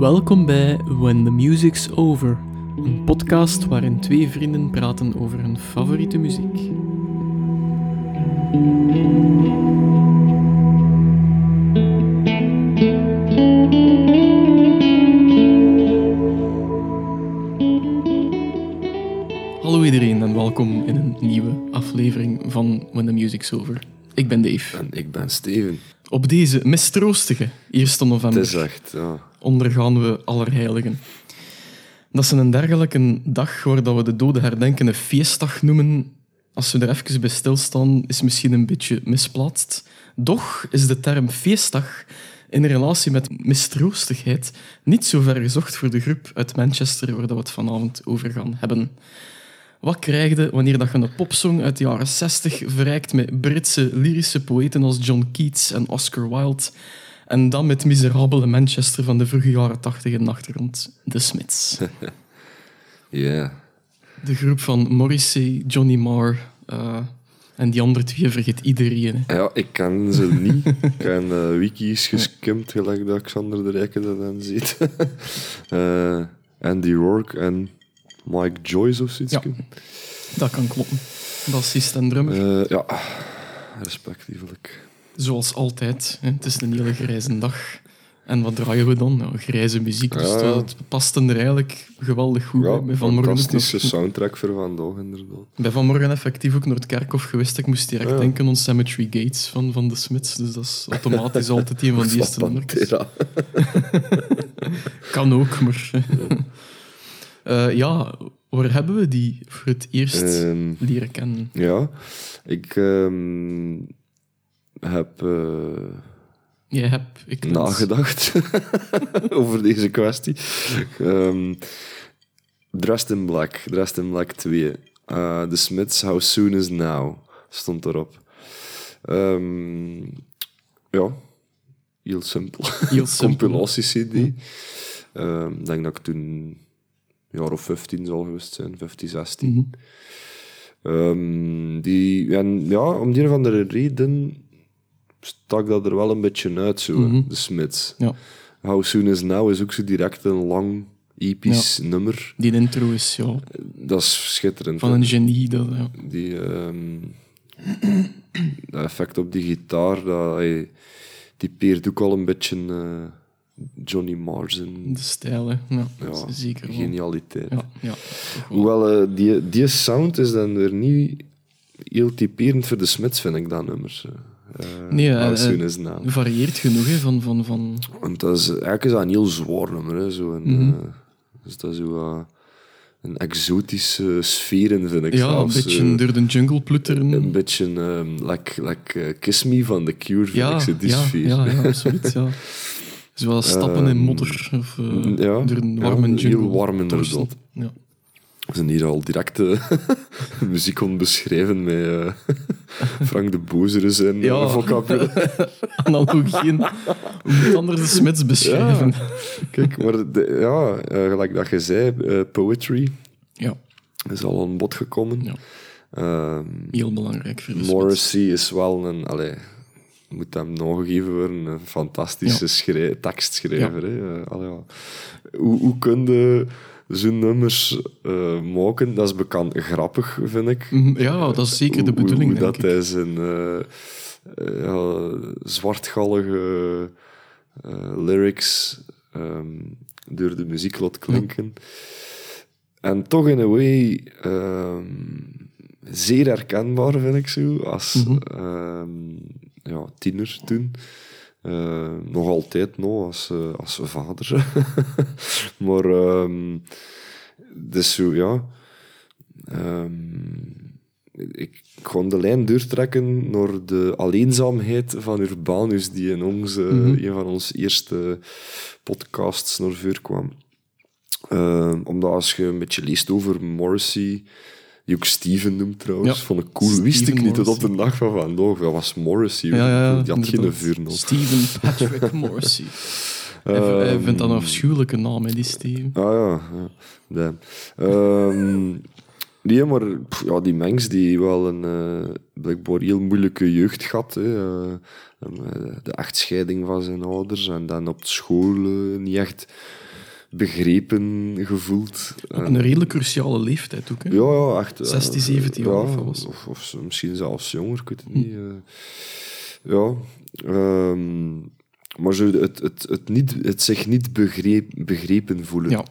Welkom bij When the Music's Over, een podcast waarin twee vrienden praten over hun favoriete muziek. Hallo iedereen en welkom in een nieuwe aflevering van When the Music's Over. Ik ben Dave. En ik ben Steven. Op deze mistroostige 1 november Het is echt, ja. ondergaan we Allerheiligen. Dat is een dergelijke dag waar dat we de doden herdenken een feestdag noemen. Als we er even bij stilstaan, is misschien een beetje misplaatst. Doch is de term feestdag in relatie met mistroostigheid niet zo ver gezocht voor de groep uit Manchester waar dat we het vanavond over gaan hebben. Wat krijg je wanneer dat je een popsong uit de jaren 60 verrijkt met Britse lyrische poëten als John Keats en Oscar Wilde en dan met miserabele Manchester van de vroege jaren 80 in de achtergrond, de Smiths. Ja. De groep van Morrissey, Johnny Marr eh, en die andere twee vergeet iedereen. hè. Ja, ik ken ze niet. ik heb eh, wikis geskimd, gelijk dat Xander de Rijke dat dan ziet. Eh, Andy Rourke en Mike Joyce of zoiets. Ja. Dat kan kloppen. Bassist en drummer. Eh, ja, respectievelijk. Zoals altijd. Hè. Het is een hele grijze dag. En wat draaien we dan? Nou, grijze muziek. Dus Ja. het past er eigenlijk geweldig goed bij. Ja, Bij vanmorgen, fantastische nog- soundtrack voor vandaag, inderdaad. bij vanmorgen effectief ook naar het kerkhof geweest. Ik moest direct Ja. denken aan Cemetery Gates van, van de Smiths. Dus dat is automatisch altijd een van die eerste nummers. Kan ook, maar... Eh, ja, waar hebben we die voor het eerst Ehm, leren kennen? ja, ik ehm, heb... eh, Jij hebt... Ik nagedacht over deze kwestie. Ehm Dressed in Black, Dressed in Black 2. Eh The Smiths, How Soon Is Now, stond erop. Ja, heel simpel. Heel simpel. Compilatie-CD. Ik denk dat ik toen jaar of 15 zal geweest zijn, 15, 16. Mhm. Ehm, die, en ja, om die of andere reden stak dat er wel een beetje uit, zo, Mhm. de Smiths. Ja. How Soon Is Now is ook zo direct een lang, episch nummer. Die intro is ja, Dat is schitterend. van een genie. Dat, ja. Die, ehm, dat effect op die gitaar, dat, hij typeert ook al een beetje eh, Johnny Marr zijn De stijl, hè. Ja, ja, zeker wel. genialiteit. Ja, ja. Hoewel, eh, die, die sound is dan weer niet heel typerend voor de Smiths, vind ik, dat nummer. eh. Eh, Nee, eh, Soon Is Now. varieert genoeg hè, van, van, van... Want dat is, eigenlijk is dat een heel zwaar nummer. Hè, zo een, dus dat is zo een exotische sfeer in, vind ik Ja, een zelfs. beetje eh, door de jungle ploeteren. een beetje um, like, like Kiss Me van The Cure, vind ja, ik, zo die ja, sfeer. ja, ja, absoluut. Ja. Zoals stappen in Ehm, modder. Of ja, door een ja, warme heel jungle. warm inderdaad. Ja. We zijn hier al direct eh, muziek het beschrijven met eh, Frank de zijn Ja. ja. vocabulaire. Analogieën. Hoe moet anders de Smits beschrijven? Kijk, maar de- ja, gelijk dat je zei, poetry Ja, is al aan bod gekomen. Ja. Ehm, heel belangrijk voor de. Morrissey is wel een... Allee, moet hem nagegeven worden, een fantastische tekstschrijver. Hè? Eh, allee. Hoe, hoe kun je zo'n nummers eh, maken? Dat is bekend grappig, vind ik. Mhm, Ja, dat is zeker de bedoeling, Hoe, dat hij zijn ja, zwartgallige eh, lyrics ehm, door de muziek laat klinken. En toch in een way ehm, zeer herkenbaar, vind ik zo, als Mhm. ehm, ja, tiener toen. Eh, nog altijd nog als, eh, als vader. maar ehm dus zo, ja. Ehm, ik kon de lijn doortrekken naar de alleenzaamheid van Urbanus, die in ons, eh, Mhm. een van onze eerste podcasts naar voren kwam. Ehm, omdat als je een beetje leest over Morrissey, die ook Steven noemt trouwens, Ja. vond ik cool. Wist ik niet tot op de dag van vandaag. Dat was Morrissey. Ja, ja, ja, die had geen inderdaad. vuurnoot. Steven Patrick Morrissey. hij, hij vindt dat een afschuwelijke naam, hè, die Steven. Ah ja, ja. Ehm, nee, maar pff, ja, die mens die wel een blijkbaar heel moeilijke jeugd gehad. Hè. Eh, eh, de echtscheiding van zijn ouders en dan op school niet echt begrepen gevoeld. Op een redelijk cruciale leeftijd ook. Hè? Ja, ja, echt. 16, 17 jaar of? Of, of misschien zelfs jonger, ik weet het niet. eh. ja, ehm, maar zo het, het, het, niet, het zich niet begreep, begrepen voelen Ja.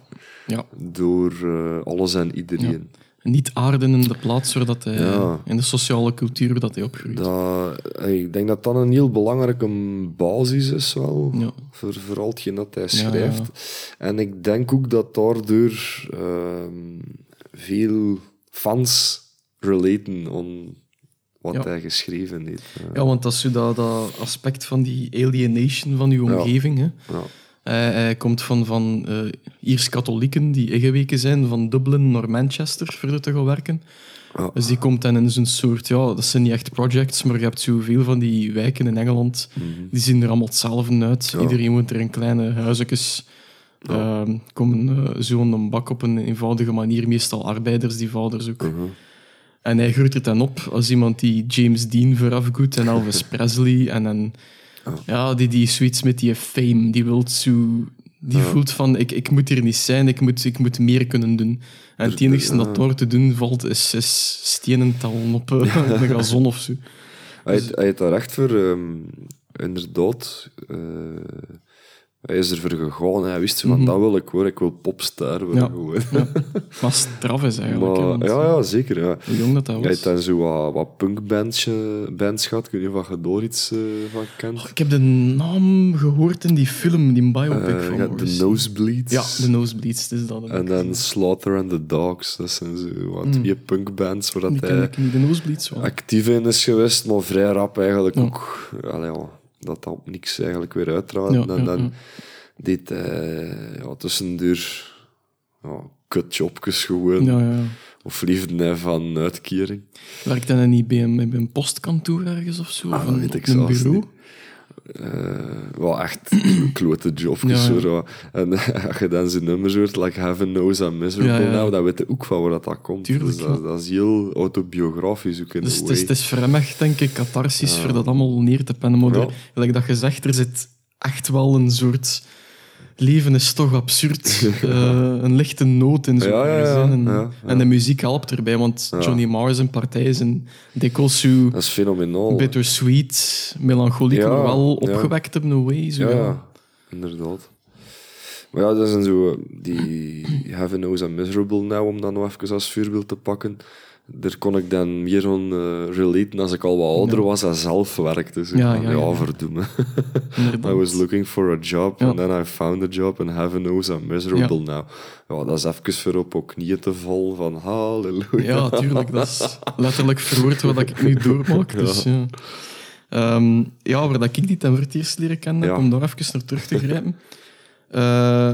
ja. door eh, alles en iedereen. Niet aarden in de plaats waar dat hij, Ja. in de sociale cultuur waar dat hij opgroeit. Dat, eh, ik denk dat dat een heel belangrijke basis is wel, Ja. voor, voor al hetgeen dat hij schrijft. ja. En ik denk ook dat daardoor ehm, veel fans relaten aan wat hij geschreven heeft. Eh, Ja, want dat is dat, dat aspect van die alienation van uw omgeving. Hè. Ja. Hij, hij komt van, van eh Iers-katholieken die ingeweken zijn van Dublin naar Manchester voor te gaan werken. Ja. Dus die komt dan in zo'n soort, ja, dat zijn niet echt projects, maar je hebt zoveel van die wijken in Engeland, die zien er allemaal hetzelfde uit. Ja. Iedereen woont er in kleine huisjes. Ehm, komen eh, zo aan de bak op een eenvoudige manier, meestal arbeiders, die vaders ook. Mhm. En hij groeit er dan op als iemand die James Dean voorafgoedt en Elvis Presley. En dan, ja, die, die zoiets met die fame, die wil zo... Die voelt van, ik, ik moet hier niet zijn, ik moet, ik moet meer kunnen doen. En het enige dat door te doen valt, is, is stenen tellen op eh, een gazon of zo. Hij, heeft- hij heeft daar echt voor, ehm, inderdaad, eh, hij is ervoor gegaan. Hij wist van, dat wil ik worden, ik wil popstar worden. Ja. gewoon. Maar straf is eigenlijk. Maar, ja, ja, zeker. Ja. Hoe jong dat dat Hij was. heeft dan zo wat, wat punkbands eh, bands gehad. Ik weet niet of je daar iets eh, van kent. Ik heb de naam gehoord in die film, die biopic Eh, van de Morrissey. Nosebleeds. Ja, de Nosebleeds, is dat. En dan Slaughter and the Dogs. Dat zijn zo wat twee punkbands waar dat hij niet, de Nosebleeds actief in is geweest, maar vrij rap eigenlijk Ja. ook. Allee, ja, dat dat niks eigenlijk weer uiteraard. Ja, en dan ja. deed hij ja, tussendoor ja, kutjobjes gewoon. Ja, ja. Of liefde van uitkering. Werkt dan niet bij een, bij een postkantoor ergens of zo? Ah, of dat een, weet ik een zelfs bureau? niet. Eh, wel echt klote jobjes. Ja, ja. En als je dan zijn nummers hoort, like Heaven Knows I'm Miserable Ja. Now, dan weet je ook van waar dat, dat komt. Tuurlijk, dus dat, dat is heel autobiografisch ook in Dus het is, het is voor hem echt, denk ik, catharsis voor dat allemaal neer te pennen. Maar gelijk dat je zegt, er zit echt wel een soort... Leven is toch absurd. eh, een lichte noot in zo'n Ja. En, en de muziek helpt erbij, want Johnny Marr zijn partij een dikwijls zo Dat is fenomenaal. bittersweet, melancholiek, maar wel opgewekt op een way. Zo, Ja, inderdaad. Maar ja, dat zijn zo die Heaven Knows I'm Miserable Now, om dat nog even als voorbeeld te pakken. Daar kon ik dan meer aan eh, relaten als ik al wat ouder was en zelf werkte. Zo Ja, ja, inderdaad. I was looking for a job and then I found a job and heaven knows I'm miserable now. Ja, dat is even voor op op knieën te vallen van halleluja. Ja, tuurlijk. Dat is letterlijk verwoord wat ik nu doormaak. Dus, ja. Ehm, ja, waar dat ik die ten voor het eerst leren kennen, om daar even naar terug te grijpen, eh,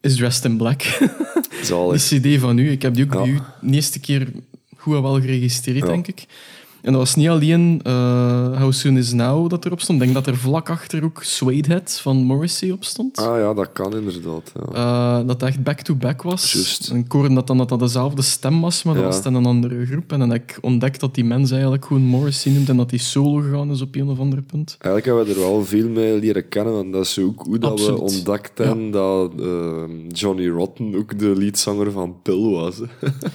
is Dressed in Black. Zalig. Die cd van u. Ik heb die ook Ja. bij u de eerste keer goed en wel geregistreerd, Ja. denk ik. En dat was niet alleen eh, How Soon Is Now dat erop stond. Ik denk dat er vlak achter ook Suede Head van Morrissey op stond. Ah ja, dat kan inderdaad. Ja. Eh, dat echt back-to-back was. Juist. En ik hoorde dat dan dat dat dezelfde stem was, maar dat Ja. was dan een andere groep. En dan heb ik ontdekt dat die mens eigenlijk gewoon Morrissey noemt en dat hij solo gegaan is op een of ander punt. Eigenlijk hebben we er wel veel mee leren kennen, want dat is ook hoe dat we ontdekt hebben dat eh, Johnny Rotten ook de leadzanger van Pill was.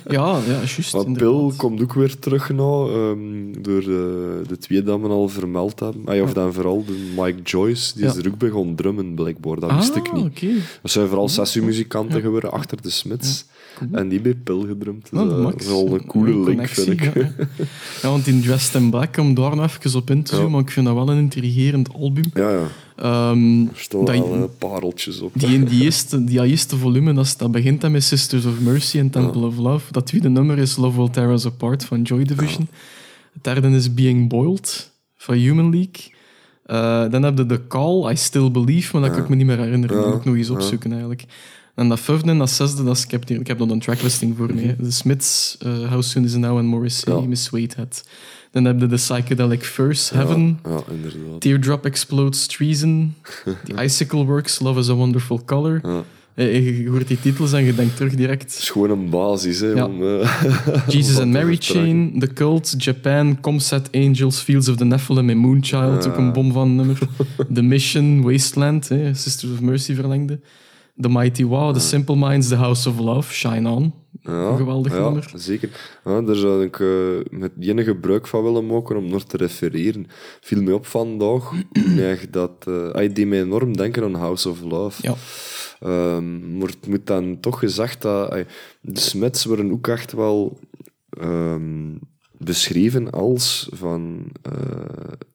Ja, ja, juist. Want. Pill komt ook weer terug nou, ehm, door de, de twee dat we al vermeld hebben. Ja, of dan vooral de Mike Joyce, die is er ook gaan drummen, blijkbaar. Dat wist ik Ah, niet. oké. Dat zijn vooral sessiemuzikanten geworden achter de Smits. En die bij Pill gedrumd. Ah, dat is wel een coole Mooie link, vind ik. Ja, want in Dressed in Black, om daar nog even op in te zoomen, want ik vind dat wel een intrigerend album. Ja, ja. Ehm, Er staan wel eh, pareltjes op. Die, die, eerste, die eerste volume, dat, dat begint dan met Sisters of Mercy en Temple of Love. Dat tweede nummer is Love Will Tear Us Apart van Joy Division. Het derde is Being Boiled van Human League. Eh, dan heb je The Call, I Still Believe, maar dat kan ik me niet meer herinneren. Dat moet ik nog eens opzoeken eigenlijk. En dat vijfde en dat zesde, dat is, ik, heb hier, ik heb nog een tracklisting voor me. hè. De Smiths, eh How Soon Is It Now en Morrissey, Ja. Miss Waitehead. Dan heb je de Psychedelic First, Heaven, Ja. Teardrop Explodes Treason, The Icicle Works, Love is a Wonderful Color. Ja. Eh, Je hoort die titels en je denkt terug Het direct. is gewoon een basis, hè, Ja. om... eh, Jesus and Mary. Chain, The Cult, Japan, Comset Angels, Fields of the Nephilim en Moonchild, ook een bom van nummer. The Mission, Wasteland, hè, Sisters of Mercy verlengde. The Mighty Wow, The Simple Minds, The House of Love, Shine On. Ja, Een geweldig ja, nummer. zeker. Ja, daar zou ik eh, met enige gebruik van willen maken om nog te refereren. Viel mij op vandaag nee, dat... eh hij deed mij enorm denken aan House of Love. Ja. Ehm, maar het moet dan toch gezegd dat... de Smiths worden ook echt wel ehm, beschreven als van... eh,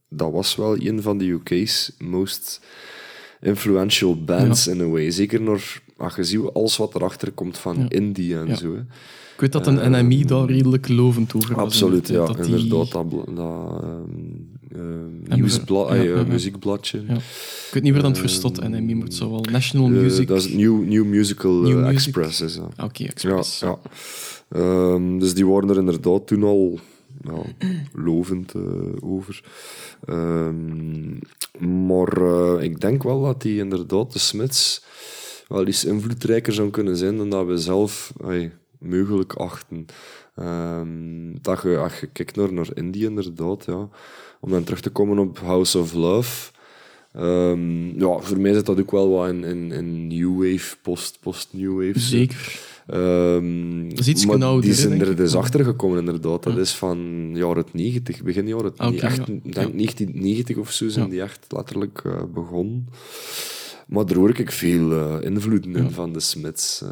dat was wel een van de UK's most influential bands in a way. Zeker nog, als je ziet alles wat erachter komt van Ja. indie en Ja. zo. Hè. Ik weet dat een NMI daar redelijk lovend over was. Absoluut, ja. Dat die- Inderdaad, dat, bla- dat ehm, ehm, En nieuwsbla- we- ja, eh, muziekbladje. Ik weet niet waar dat het staat, NMI, maar het zou wel National Eh, Music... dat is het New, New Musical eh, New Music. Express. Is. Ah, Oké, Express. ja. Ehm, dus die waren er inderdaad toen al ja, lovend eh, over. Ehm, maar eh, ik denk wel dat die inderdaad, de Smiths, wel iets invloedrijker zou kunnen zijn dan dat we zelf ey, mogelijk achten. Ehm, dat je, als je kijkt naar, naar Indie inderdaad, ja. Om dan terug te komen op House of Love. Ehm, ja, voor mij zit dat ook wel wat in, in, in New Wave, post, post-New Wave. Zeker. Ehm, Dat is iets maar die zijn er dus achter gekomen, inderdaad. Dat is van jaren 90, begin jaren Ah, echt, ja. Denk Ja. 1990 of zo zijn die echt letterlijk eh, begonnen. Maar daar hoor ik veel eh, invloeden in van de Smiths. eh.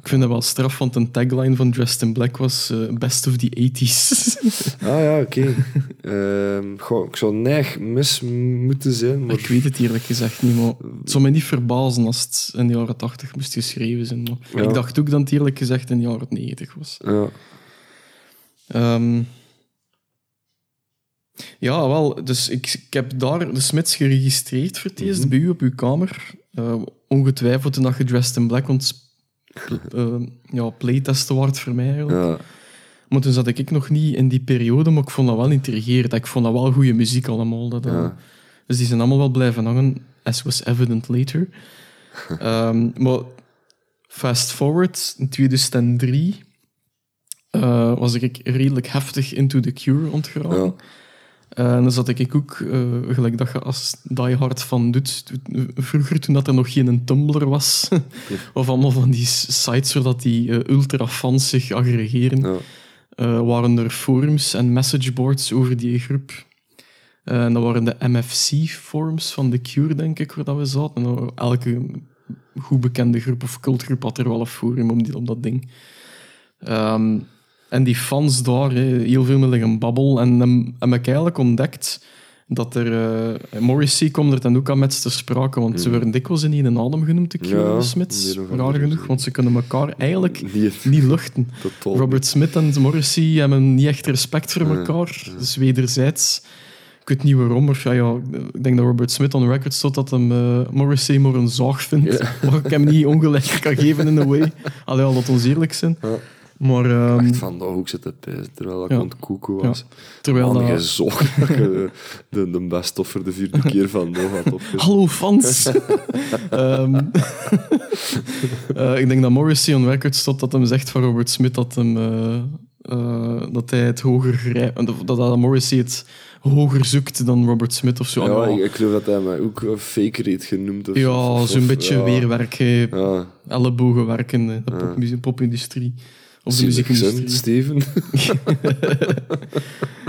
Ik vind dat wel straf, want een tagline van Dressed in Black was eh, Best of the 80s. Ah ja, oké. Ehm, ik zou neig mis moeten zijn, maar ik weet het eerlijk gezegd niet, maar het zou me niet verbazen als het in de jaren 80 moest geschreven zijn. Maar Ja. Ik dacht ook dat het eerlijk gezegd in de jaren 90 was. ja. Ehm, ja, wel. Dus ik, ik heb daar de Smits geregistreerd voor het eerst Mhm. bij u op uw kamer. Eh, ongetwijfeld toen dat je Dressed in Black want eh ja, playtesten waard voor mij eigenlijk. ja. Maar toen zat ik nog niet in die periode, maar ik vond dat wel intrigerend. Ik vond dat wel goede muziek allemaal. Dat, eh, Ja. Dus die zijn allemaal wel blijven hangen, as was evident later. Ehm, maar fast forward, in 2003 eh, was ik redelijk heftig into The Cure ontgeraken. Ja. Eh, en dan zat ik ook, eh, gelijk dat je als diehard van doet, vroeger toen dat er nog geen Tumblr was, of allemaal van die sites waar dat die eh, ultra-fans zich aggregeren, Ja. waren er forums en messageboards over die groep. En dat waren de MFC-forums van The Cure, denk ik, waar dat we zaten. En elke goed bekende groep of cultgroep had er wel een forum om, die, om dat ding. Ehm, en die fans daar, heel veel met liggen babbel. En heb ik eigenlijk ontdekt dat er... eh Morrissey kwam er dan ook aan met te sprake, want ze werden dikwijls in één adem genoemd, de Cure. Ja, de of Raar genoeg, want ze kunnen elkaar eigenlijk Niet, niet luchten. totaal. Robert Smith en Morrissey hebben niet echt respect voor elkaar. Dus wederzijds. Ik weet niet waarom, maar ja, ja, ik denk dat Robert Smith on record stond dat hem eh, Morrissey maar een zaag vindt. Maar ik hem niet ongelijk kan geven in a way. Allee, al dat ons eerlijk zijn. Maar ehm, Echt vandaag ook zitten pijzen, terwijl ik Ja. aan was. terwijl Man, dat... gezocht dat je de, de best of voor de vierde keer van nog had opgezet. Hallo fans! Ehm, eh, ik denk dat Morrissey on record stond dat hem zegt van Robert Smith dat, hem, eh, eh, dat hij het hoger grijpt. Dat, dat Morrissey het hoger zoekt dan Robert Smith of zo. Ja, ik, ik geloof dat hij mij ook fake rate genoemd of Ja, zo'n beetje ja. weerwerk. Ja, ellebogen werken, hè. de popmuzie- Of de muziekindustrie. Steven.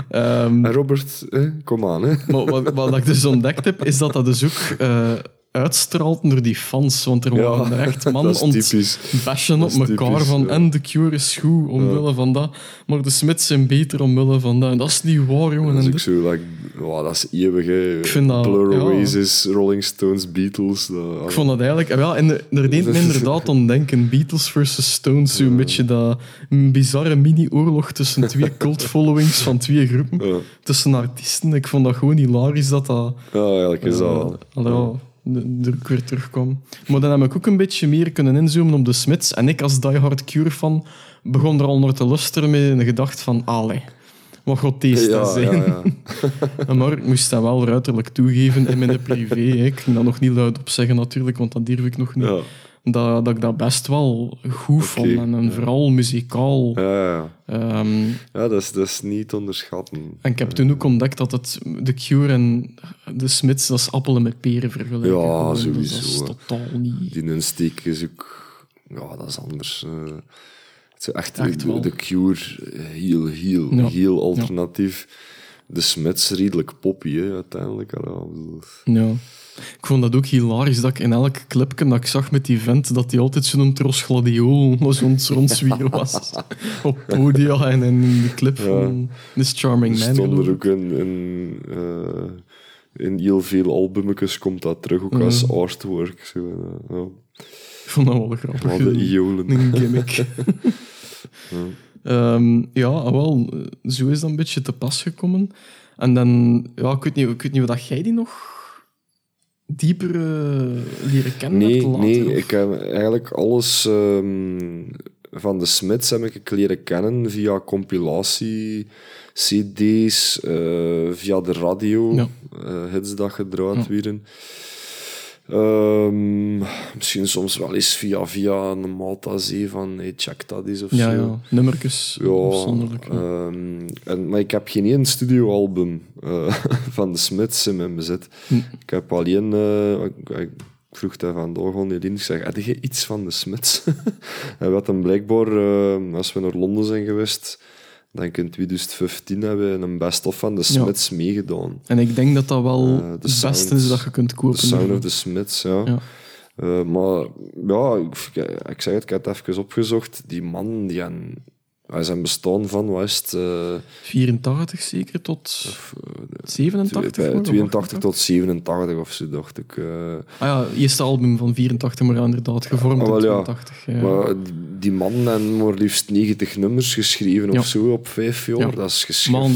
En Robert, hè, kom aan. Hè. maar wat, wat ik dus ontdekt heb, is dat dat dus ook eh, uitstraalt door die fans. Want er waren echt mannen is ont typisch. bashen Dat op elkaar typisch, van ja. en de Cure is goed omwille van dat, maar de Smiths zijn beter omwille van dat. En dat is niet waar, jongen. Dat is En ook zo, like, wow, dat is eeuwig. Hè. Ik vind dat- Blur. Oasis, Rolling Stones, Beatles. Dat, Ik vond dat eigenlijk... Ja, en er deed me inderdaad aan denken. Beatles versus Stones. Zo'n beetje dat een bizarre mini-oorlog tussen twee cult-followings van twee groepen. Tussen artiesten. Ik vond dat gewoon hilarisch dat dat... ja eigenlijk is dat wel. Weer terugkwam. Maar dan heb ik ook een beetje meer kunnen inzoomen op de Smiths. En ik als diehard Cure-fan begon er al naar te luisteren met een gedachte van... Allee, Wat god deze ja, zijn. ja, ja. Maar ik moest dat wel ruiterlijk toegeven in mijn privé. hè. Ik ging dat nog niet luid op zeggen natuurlijk, want dat durf ik nog niet. Dat, dat ik dat best wel goed vond. Oké, En, en ja. vooral muzikaal. Ja, ja. Ehm, ja dat, is, dat is niet te onderschatten. en ik heb toen ook ontdekt dat het The Cure en de Smiths, dat is appelen met peren vergelijken. Ja, dus Dat sowieso, is totaal niet... Die insteek is ook... Ja, dat is anders. eh. het is echt, Echt de, Cure, eh, heel, heel, Ja. heel alternatief. De Smits, redelijk poppy, hè, uiteindelijk. Ja, ik vond dat ook hilarisch dat ik in elk clipje dat ik zag met die vent, dat hij altijd zo'n tros gladiool zo'n rondzwier was. Op podia en in de clip van This Charming Man. stond er ook in, in, eh, in heel veel albummetjes komt dat terug, ook Ja. als artwork. Zo, eh. Ik vond dat wel grappig. Al de iolen. Een gimmick. Ja. Ehm, ja, ah, wel, zo is dat een beetje te pas gekomen. En dan, ja, ik weet niet, ik weet niet dat jij die nog dieper eh, leren kennen Nee, later, nee, of- ik heb eigenlijk alles ehm, van de Smits heb ik leren kennen via compilatie, CD's, eh, via de radio, Ja. eh, hits dat gedraaid Ja. werden. Ehm, misschien soms wel eens via, via een Malta Zee van hey, check dat eens of Ja, zo. ja, nummertjes Ja, afzonderlijk. ehm, en, maar ik heb geen één studioalbum eh, van de Smiths in mijn bezit. Hm. Ik heb alleen... eh, ik, ik vroeg daar vandaag aan Eline, ik zeg, heb je iets van de Smiths? en wat dan blijkbaar, eh, als we naar Londen zijn geweest, denk ik in 2015 hebben we een best-of van de Smiths meegedaan. En ik denk dat dat wel de het beste sound- is dat je kunt kopen. The Sound of the Smiths, ja. Ja. Eh, maar ja, ik, ik zeg het, ik heb het even opgezocht. Die man, die aan, hij zijn bestaan van, wat is het? eh, 84 zeker tot 87? Twe- hoor, 82 of tot 87 of zo, dacht ik. eh. Ah ja, eerste album van 84, maar inderdaad, gevormd Ah, wel, in ja. 82. Ja. Maar die, man heeft maar liefst 90 nummers geschreven Ja. of zo op vijf jaar. Ja. Dat is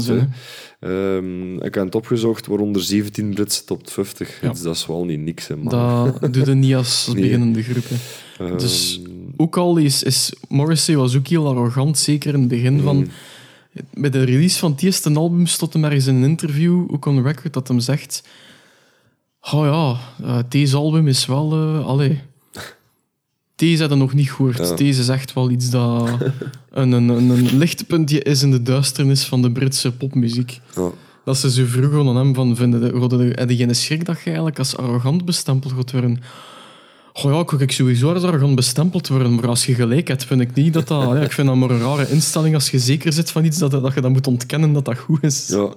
hè. hè. Ehm, ik heb het opgezocht, waaronder 17 Britse top 50. Ja. Dus dat is wel niet niks, hè, man. Dat doe je niet als Nee. beginnende groep. hè. Ehm, dus- Ook al is, is Morrissey was ook heel arrogant, zeker in het begin van... Mm. Bij de release van het eerste album stond hem ergens in een interview, ook on record, dat hem zegt... Oh ja, eh, deze album is wel... eh allee, deze hadden nog niet gehoord. Ja. Deze is echt wel iets dat een, een, een, een lichtpuntje is in de duisternis van de Britse popmuziek. ja. Dat ze zo vroegen aan hem van, vinden de, de, geen schrik dat je eigenlijk als arrogant bestempeld gaat worden? Oh ja, ik wil sowieso als arrogant bestempeld worden, maar als je gelijk hebt, vind ik niet dat dat... Ja, ik vind dat maar een rare instelling als je zeker zit van iets, dat, dat je dat moet ontkennen dat dat goed is. ja,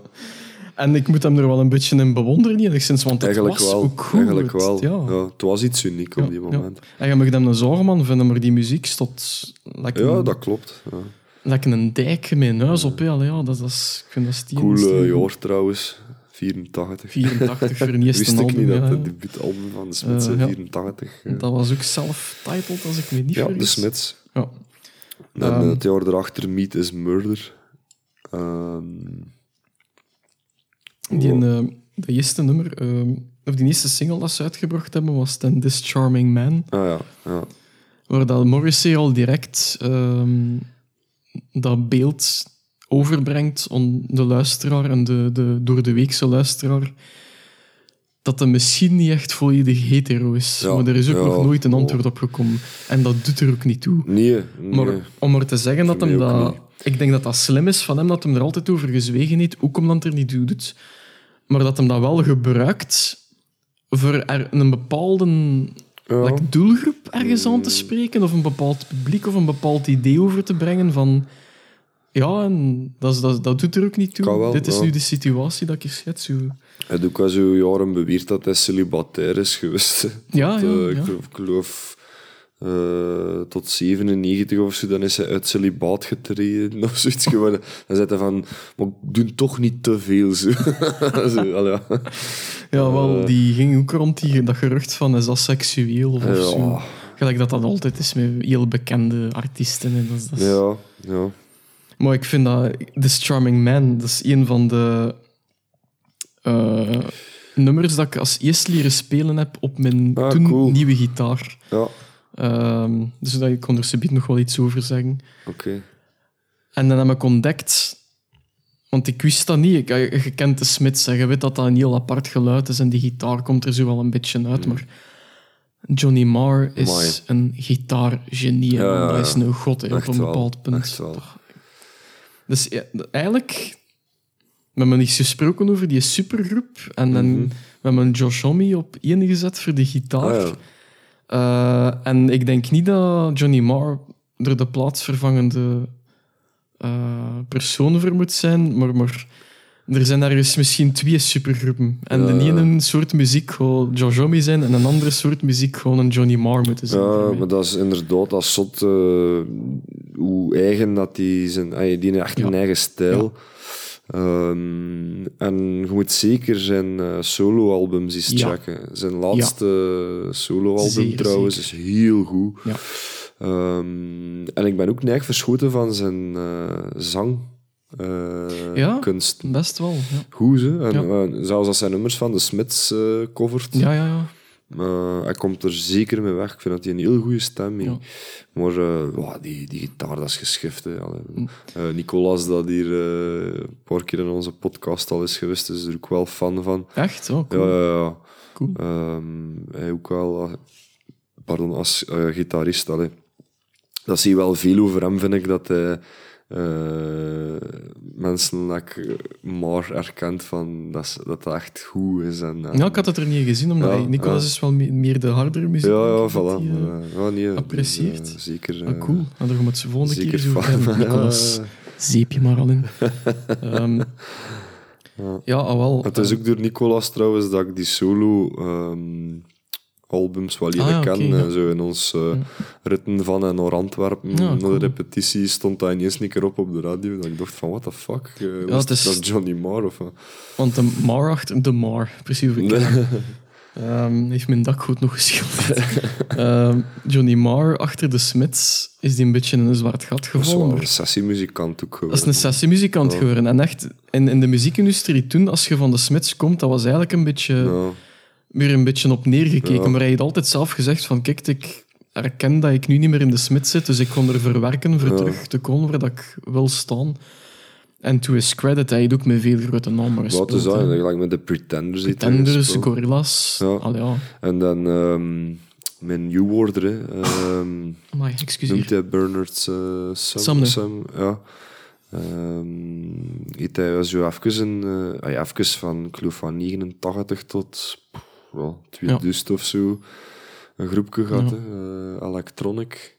En ik moet hem er wel een beetje in bewonderen, enigszins, want het eigenlijk was wel. ook goed. Eigenlijk Het- wel. Ja. Ja. het was iets uniek op die moment. En je mag hem een zorgman vinden, maar die muziek stond lekker, Ja, dat klopt. Ja. lekker een dijk met een huis op. Ja, dat, dat is, ik vind dat Cool stien- eh, jaar trouwens. 84. 84 voor een eerste Wist ik niet ja. dat het debuutalbum van de Eh, in ja. 84. ja. Dat was ook self-titled, als ik me niet Ja, de vergis. Smiths. Ja. En Ehm. het jaar erachter, Meat is Murder. Ehm, Die, oh, eh, de eerste nummer, eh, of die eerste single dat ze uitgebracht hebben, was dan This Charming Man. ah ja, ja. Waar dat Morrissey al direct ehm, dat beeld overbrengt aan de luisteraar en de, de door de weekse luisteraar. Dat hij misschien niet echt volledig hetero is. Ja, maar er is ook ja, nog nooit een oh. antwoord op gekomen. En dat doet er ook niet toe. Nee, nee. Maar om maar te zeggen dat hem dat... niet. Ik denk dat dat slim is van hem, dat hem er altijd over gezwegen heeft, ook omdat hij er niet doet. Maar dat hem dat wel gebruikt voor er een bepaalde ja. like, doelgroep ergens aan te spreken, of een bepaald publiek, of een bepaald idee over te brengen van... Ja, en dat, dat, dat doet er ook niet toe. Wel, Dit is ja. nu de situatie dat ik schets. Hoe... Hij heeft ook al zo jaren beweerd dat hij celibatair is geweest. Ja, ja, eh, ja. Ik geloof, eh, tot 97 of zo, dan is hij uit celibaat getreden of zoiets geworden. Dan zei hij van, maar doe toch niet te veel. Zo. zo, al ja. Ja, wel, Eh. die ging ook rond die, dat gerucht van is dat seksueel of Ja. zo. Gelijk dat dat altijd is met heel bekende artiesten. En dat, dat is- Ja, ja. Maar ik vind dat This Charming Man, dat is een van de eh, nummers dat ik als eerst leren spelen heb op mijn Ah, toen cool. nieuwe gitaar. Ja, Ehm, dus dat, ik kon er subiet nog wel iets over zeggen. oké. En dan heb ik ontdekt, Want ik wist dat niet. Ik, je, je kent de Smiths en je weet dat dat een heel apart geluid is en die gitaar komt er zo wel een beetje uit, maar Johnny Marr is een gitaargenie. Ja. Dat is een god hè, op een bepaald punt. wel. Toch. Dus ja, eigenlijk, we hebben iets gesproken over die supergroep en dan, Mhm. we hebben Josh Homme op één gezet voor de gitaar. Ah, ja. Eh, en ik denk niet dat Johnny Marr er de plaatsvervangende eh persoon voor moet zijn, maar, maar er zijn ergens misschien twee supergroepen. En Ja. de ene soort muziek gewoon Josh Homme zijn en een andere soort muziek gewoon een Johnny Marr moeten zijn. Ja, maar dat is inderdaad dat zot eh, hoe eigen dat die zijn. ay, Die heeft echt Ja. een eigen stijl. Ehm, en je moet zeker zijn eh, solo-albums eens checken. Zijn laatste solo-album Zeer trouwens is heel goed. Ja. Ehm, en ik ben ook neig verschoten van zijn eh, zang. Eh, Ja. kunst. Best wel, ja. Goed, hè? En, Ja. eh, zelfs als hij nummers van de Smiths eh, covert. Ja, ja, ja. Hij komt er zeker mee weg. Ik vind dat hij een heel goede stem heeft. Ja. Maar wow, die, die gitaar, dat is geschift. Hè. Mm. Nicolas, dat hier een paar keer in onze podcast al is geweest, is er ook wel fan van. Echt? Oh, cool. Ja, ja, ja. Cool. Ehm, hij ook wel, pardon, als gitarist. Allee. Dat zie je wel veel over hem, vind ik, dat hij eh, mensen dat ik eh, maar erkent van dat, ze- dat dat echt goed is. En, Ja, ik had het er niet gezien, omdat Ja, Nicolas ja. is wel me- meer de hardere muziek. ja, ja, voilà. eh, Eh, ja, nee, apprecieert. zeker. ah, cool. En daar gaan we het de volgende keer zo hebben. Nicolas, zeep je maar al in. Ehm, Ja. ja, ah, wel. Het is ook door Nicolas trouwens dat ik die solo ehm, albums wel leren Ah, ja, ken. oké, En ja. Zo in ons eh, ritten van en naar Antwerpen, Ja, naar cool. de repetitie, stond dat ineens een keer op op de radio. Dat ik dacht van, what the fuck? Uh, is- Dat Johnny Marr of wat? Want de Mar achter... De Mar, precies hoe ik. Ehm, heeft mijn dakgoed nog geschilderd. Ehm, Johnny Marr achter de Smiths is die een beetje in een zwart gat Dat is gevallen. een sessiemuzikant ook Dat is een geworden. sessiemuzikant Ja. geworden. En echt, in, in de muziekindustrie toen, als je van de Smiths komt, dat was eigenlijk een beetje... Ja, weer een beetje op neergekeken. Ja. Maar hij had altijd zelf gezegd van, kijk, ik erken dat ik nu niet meer in de smid zit, dus ik kon er verwerken voor Ja. terug te komen waar dat ik wil staan. En to his credit, hij heeft ook met veel grote namen gespeeld. Wat is dat? Gelijk met de Pretenders. Pretenders. Gorillaz. Ja. Al ja, En dan ehm mijn New Order, hè. Ehm, Amai, noemt excuseer. hij Bernard uh, Sam, ja. Ehm hij zo even, een, ja, even van, ik geloof van 89 tot wel, 2000 of zo, een groepje gehad, Ja. hè, eh, Electronic.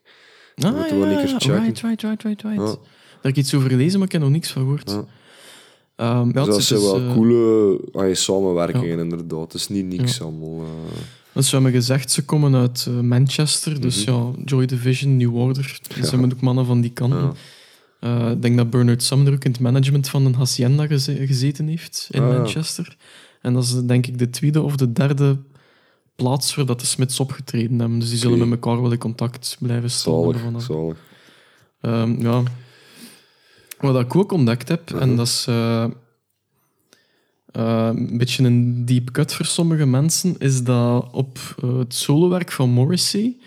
Ah, een keer checken. Right, right, right, right, right. Ja. Daar heb ik iets over gelezen, maar ik heb nog niks van gehoord. Ja. Ehm, ja, Dus dat is zijn dus, wel eh, coole ah, ja, samenwerkingen, inderdaad. Het is niet niks allemaal. eh. Dus ze hebben gezegd, ze komen uit Manchester. Dus Mhm. ja, Joy Division, New Order. Ze hebben ook mannen van die kant. ja. Ik denk dat Bernard Sumner ook in het management van een hacienda geze- gezeten heeft in Ah, ja. En dat is denk ik de tweede of de derde plaats waar dat de Smiths opgetreden hebben. Dus die zullen met elkaar wel in contact blijven staan. Zalig. Ehm, ja. Wat ik ook ontdekt heb, en Mhm. dat is eh, eh, een beetje een deep cut voor sommige mensen, is dat op eh, het solowerk van Morrissey,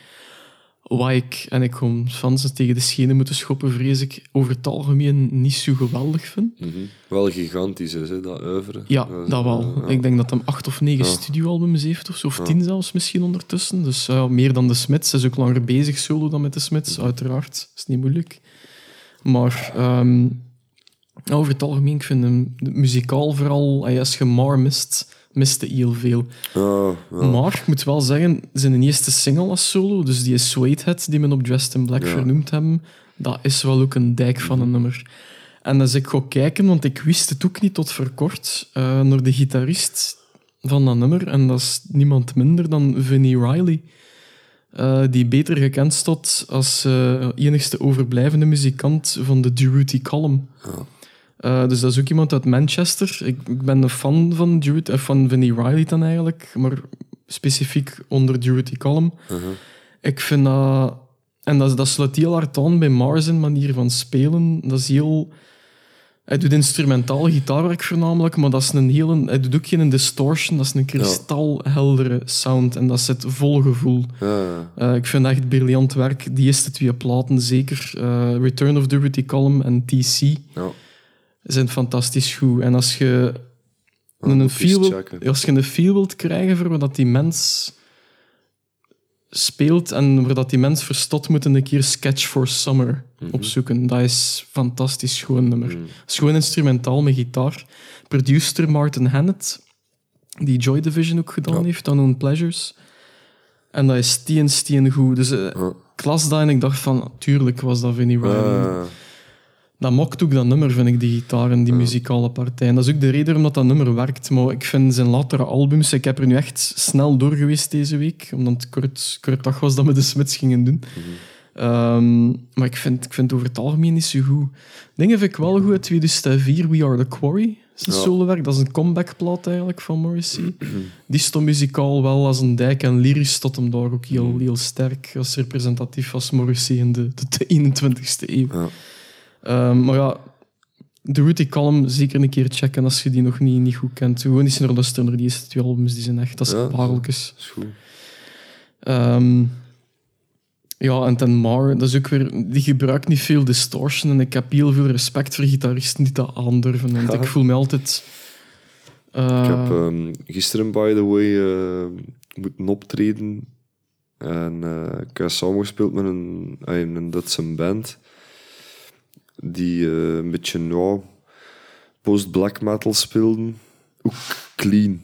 wat ik, en ik kom fans tegen de schenen moeten schoppen, vrees ik, over het algemeen niet zo geweldig vind. Mhm. Wel gigantisch is, hè, dat oeuvre. Ja, is, dat wel. eh, ja. Ik denk dat hem acht of negen Ja. studioalbums heeft, of zo, of Ja. tien zelfs misschien ondertussen. Dus ja, meer dan de Smiths. Hij is ook langer bezig solo dan met de Smiths, Mhm. uiteraard. is niet moeilijk. Maar ehm, over het algemeen, ik vind hem muzikaal vooral, eh, als je maar mist, miste heel veel. Ja. Maar ik moet wel zeggen, zijn eerste single als solo, dus die is Suedehead, die men op Dressed in Black Ja. vernoemd hebben, dat is wel ook een dijk van een nummer. En als ik ga kijken, want ik wist het ook niet tot voor kort, eh, naar de gitarist van dat nummer, en dat is niemand minder dan Vinnie Riley. eh, die beter gekend stond als eh, enigste overblijvende muzikant van de Durutti Column. Ja. Eh, dus dat is ook iemand uit Manchester. Ik, ik ben een fan van, Durutti, eh, van Vinnie Riley dan eigenlijk, maar specifiek onder Durutti Column. Uh-huh. Ik vind dat... En dat, dat sluit heel hard aan bij Mars manier van spelen. Dat is heel... Hij doet instrumentaal gitaarwerk voornamelijk, maar dat is een hele... Hij doet ook geen distortion, dat is een kristalheldere sound. En dat zit vol gevoel. Ja. Eh, ik vind dat echt briljant werk. Die eerste twee platen zeker. Return of Durutti Column en TC. Ja. Zijn fantastisch goed. En als je een feel, als je een feel wilt krijgen voor wat die mens speelt en waar dat die mens verstot, moet een keer Sketch for Summer Mhm. opzoeken. Dat is fantastisch schoon nummer. Mm. Het is gewoon instrumentaal met gitaar. Producer Martin Hannett, die Joy Division ook gedaan Ja. heeft, Unknown Pleasures. En dat is stien, stien goed. Dus Ah. ik las dat en ik dacht van, tuurlijk was dat Vinnie Ryan. Ah, Dat mokt ook dat nummer, vind ik, die gitaar en die muzikale partij. En dat is ook de reden waarom dat, nummer werkt. Maar ik vind zijn latere albums... Ik heb er nu echt snel door geweest deze week, omdat het kort, kort dag was dat we de Smits gingen doen. Ehm, maar ik vind, ik vind het over het algemeen niet zo goed. Dingen vind ik wel goed uit 2004, We Are The Quarry. Dat is een Ja. solowerk, dat is een comebackplaat eigenlijk van Morrissey. Die stond muzikaal wel als een dijk en lyrisch tot hem daar ook heel, heel sterk als representatief als Morrissey in de, de 21ste eeuw. ja. Ehm, maar ja, de Rudy Column zeker een keer checken als je die nog niet, niet goed kent. Gewoon eens naar luisteren die eerste twee albums, die zijn echt, dat is Ja, pareltjes. is goed. Ehm, ja, en ten Mar, dat is ook weer, die gebruikt niet veel distortion en ik heb heel veel respect voor gitaristen die dat aandurven, want Ja. ik voel me altijd... eh, Ik heb ehm, gisteren, by the way, eh, moeten optreden. En eh, ik heb samengespeeld met een, eh, een Duitse band. Die eh, een beetje ja, post-black metal speelden. Ook clean.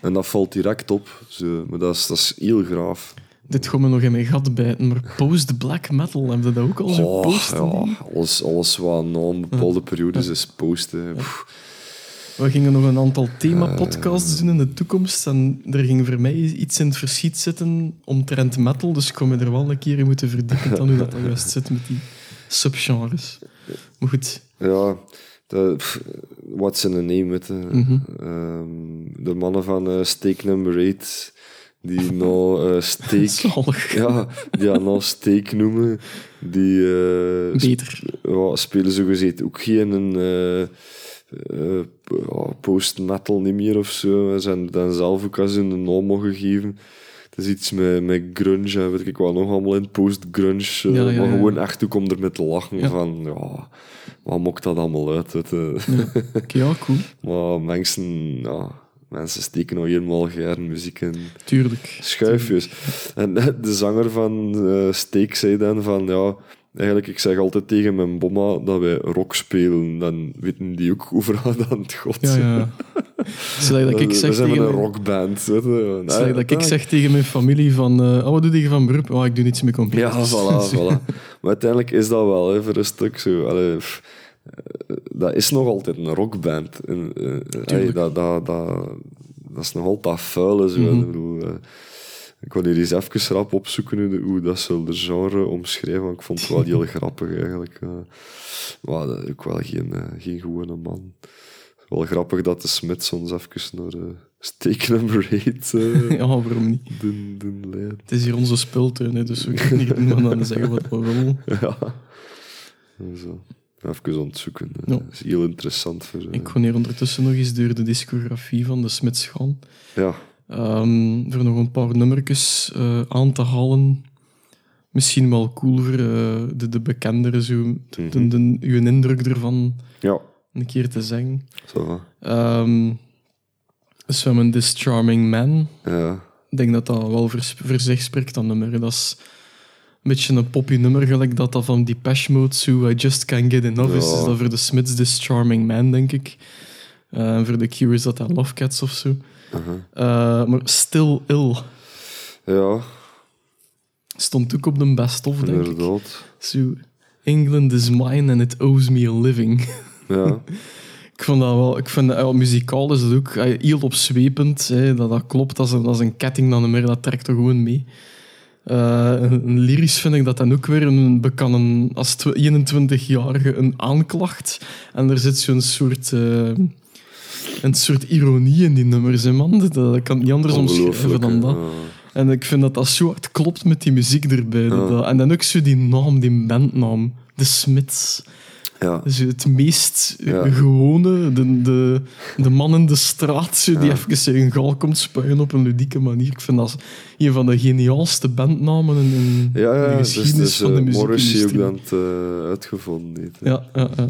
En dat valt direct op. Zo. Maar dat is, dat is heel graaf. Dit gaat me nog in mijn gat bijten, maar post-black metal, heb je dat ook al zo Oh, post? ja, alles, alles wat na een bepaalde periodes is posten. We gingen nog een aantal thema-podcasts doen in de toekomst. En er ging voor mij iets in het verschiet zitten omtrent metal. Dus ik kom me er wel een keer in moeten verdiepen dan hoe dat, dat juist zit met die subgenres. Maar goed, Ja, de, pff, what's in a name met de, Mhm. ehm, de mannen van eh Steak Number 8 die nou eh, steak, zalig. ja, die nou steak noemen, die eh, sp- Beter. ja, spelen zogezegd ook geen ja, post-metal niet meer of zo. Ze zijn dan zelf ook als hun een naam mogen geven. Het is iets met, met grunge en weet ik wat nog allemaal in post-grunge. eh, Ja, ja, maar gewoon echt ook om ermee te lachen Ja. van, ja, wat maakt dat allemaal uit? Oké, ja, cool. Maar mensen, ja, mensen steken nog helemaal gern muziek in Tuurlijk. schuifjes. En de zanger van eh Steek zei dan van, ja, eigenlijk, ik zeg altijd tegen mijn bomma dat wij rock spelen. Dan weten die ook overal aan het god. Ja, ja. Zodat dat ik we zeg zijn tegen een mijn- rockband. Zodat dat ik zeg tegen mijn familie van... eh, oh, wat doe je van beroep? Oh, ik doe niets met Ja, computers. voilà, voilà. Maar uiteindelijk is dat wel, hè, voor een stuk zo. Allee, eh, dat is nog altijd een rockband. En, eh, hey, dat, dat, dat, dat is nog altijd vuile. Zo. Ik bedoel, eh, ik wil hier eens even rap opzoeken hoe, dat ze de genre omschrijven. want Ik vond het wel heel grappig eigenlijk. eh. maar dat is ook wel geen, eh, geen gewone man. Wel grappig dat de Smits ons even naar uh, steek nummer 8 eh Ja, waarom niet? doen, doen leiden. Het is hier onze spultuin, hè, dus we kunnen niet doen dan zeggen wat we willen. Ja. Zo. Even ontzoeken. Ja. Dat is heel interessant. Voor, eh, Ik ga hier ondertussen nog eens door de discografie van de Smits gaan. Ja, Ehm voor nog een paar nummertjes eh, aan te halen. Misschien wel cool voor eh, de, de bekendere, zo, Mhm. de, uw indruk ervan ja. een keer te zeggen. Zo. dus we hebben This Charming Man. Ja. Ik denk dat dat wel voor, voor zich spreekt, dat nummer. Dat is een beetje een poppy nummer, gelijk dat dat van Depeche Mode, so I Just Can't Get Enough is. Ja. Is dat voor de Smiths This Charming Man, denk ik. En voor de Cure is dat dat Love Cats of zo. Eh, maar Still Ill Ja, stond ook op de best-of, denk ik. Zo, England is mine and it owes me a living. Ja. Ik vond dat wel, ik vind, ja, muzikaal is het ook heel opzwepend. Hè, dat, dat klopt, dat is, een, dat is een ketting dan meer, dat trekt er gewoon mee. Een, een lyrisch vind ik dat dan ook weer een, bekan een, als tw- 21-jarige een aanklacht. En er zit zo'n soort, eh, een soort ironie in die nummers, hè, man. Dat, dat kan niet anders omschrijven dan dat. Ja. En ik vind dat dat zo hard klopt met die muziek erbij. Dat- en dan ook zo die naam, die bandnaam. De Smiths. Ja. Dus het meest Ja. gewone, de, de, de man in de straat die Ja. even zijn gal komt spuien op een ludieke manier. Ik vind dat een van de geniaalste bandnamen in, in Ja, ja, de dus, geschiedenis dus van de eh, Morrissey ook dan het, uitgevonden. heeft. Ja, ja, ja.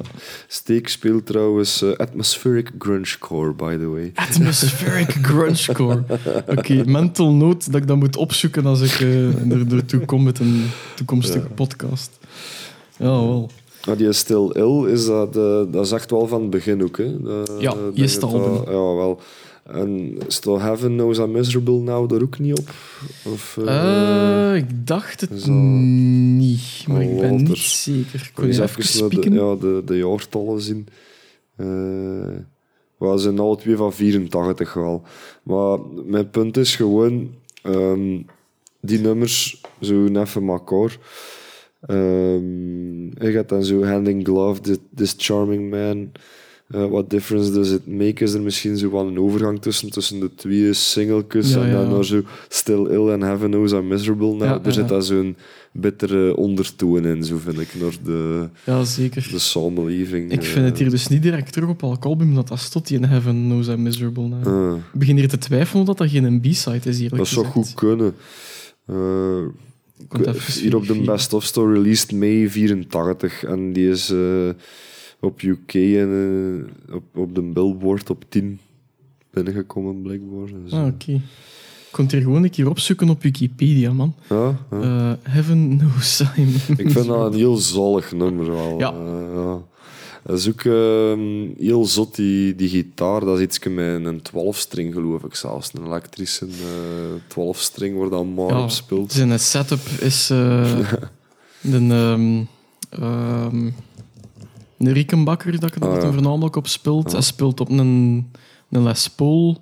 Steek speelt trouwens eh, Atmospheric Grungecore, by the way. Atmospheric grungecore. Oké, mental note dat ik dat moet opzoeken als ik eh, er ertoe kom met een toekomstige podcast. Ja, wel. Maar die Still Ill, is dat, eh, dat is echt wel van het begin ook. Hè? Dat- Ja, dat- album. Ja, wel. En Still Heaven Knows I'm Miserable Now daar ook niet op? Of, eh, Eh, ik dacht het is dat- niet, maar ik ben Walter. niet zeker. Eens je even de, ja, de, de jaartallen zien. Eh we zijn alle twee van 84 wel. Maar mijn punt is gewoon... ehm, die nummers, zo even elkaar... Ehm ik had dan zo Hand in Glove, This, This Charming Man... Eh, what difference does it make? Is er misschien zo wel een overgang tussen, tussen de twee singletjes Ja, en dan ja. naar zo Still Ill and Heaven Knows I'm Miserable. Ja, er zit daar zo'n bittere ondertoon in, zo vind ik, naar de, Ja, zeker. de samenleving. Ik vind het eh. hier dus niet direct terug op elk album dat dat stot die in Heaven Knows I'm Miserable. Ah, Ik begin hier te twijfelen dat dat geen B-side is, dat zou gezegd. goed kunnen. Even hier op de. Best of Store released mei 84 en die is eh, op UK en eh, op, op de Billboard op 10 binnengekomen, blijkbaar. Dus, Ah, oké. Ik kon het hier gewoon een keer opzoeken op Wikipedia, man. ja, ja. Eh, Heaven Knows I'm Ik vind dat een heel zalig nummer wel. Ja. Ja. Dat is ook ehm, heel zot, die, die gitaar. Dat is iets met een 12-string, geloof ik zelfs. Een elektrische eh 12-string waar dan maar Ja, op speelt. Zijn setup is ehm, een Riekenbakker, dat ik Ah, ja. voornamelijk op speelt. Ja. Hij speelt op een, een Les Paul.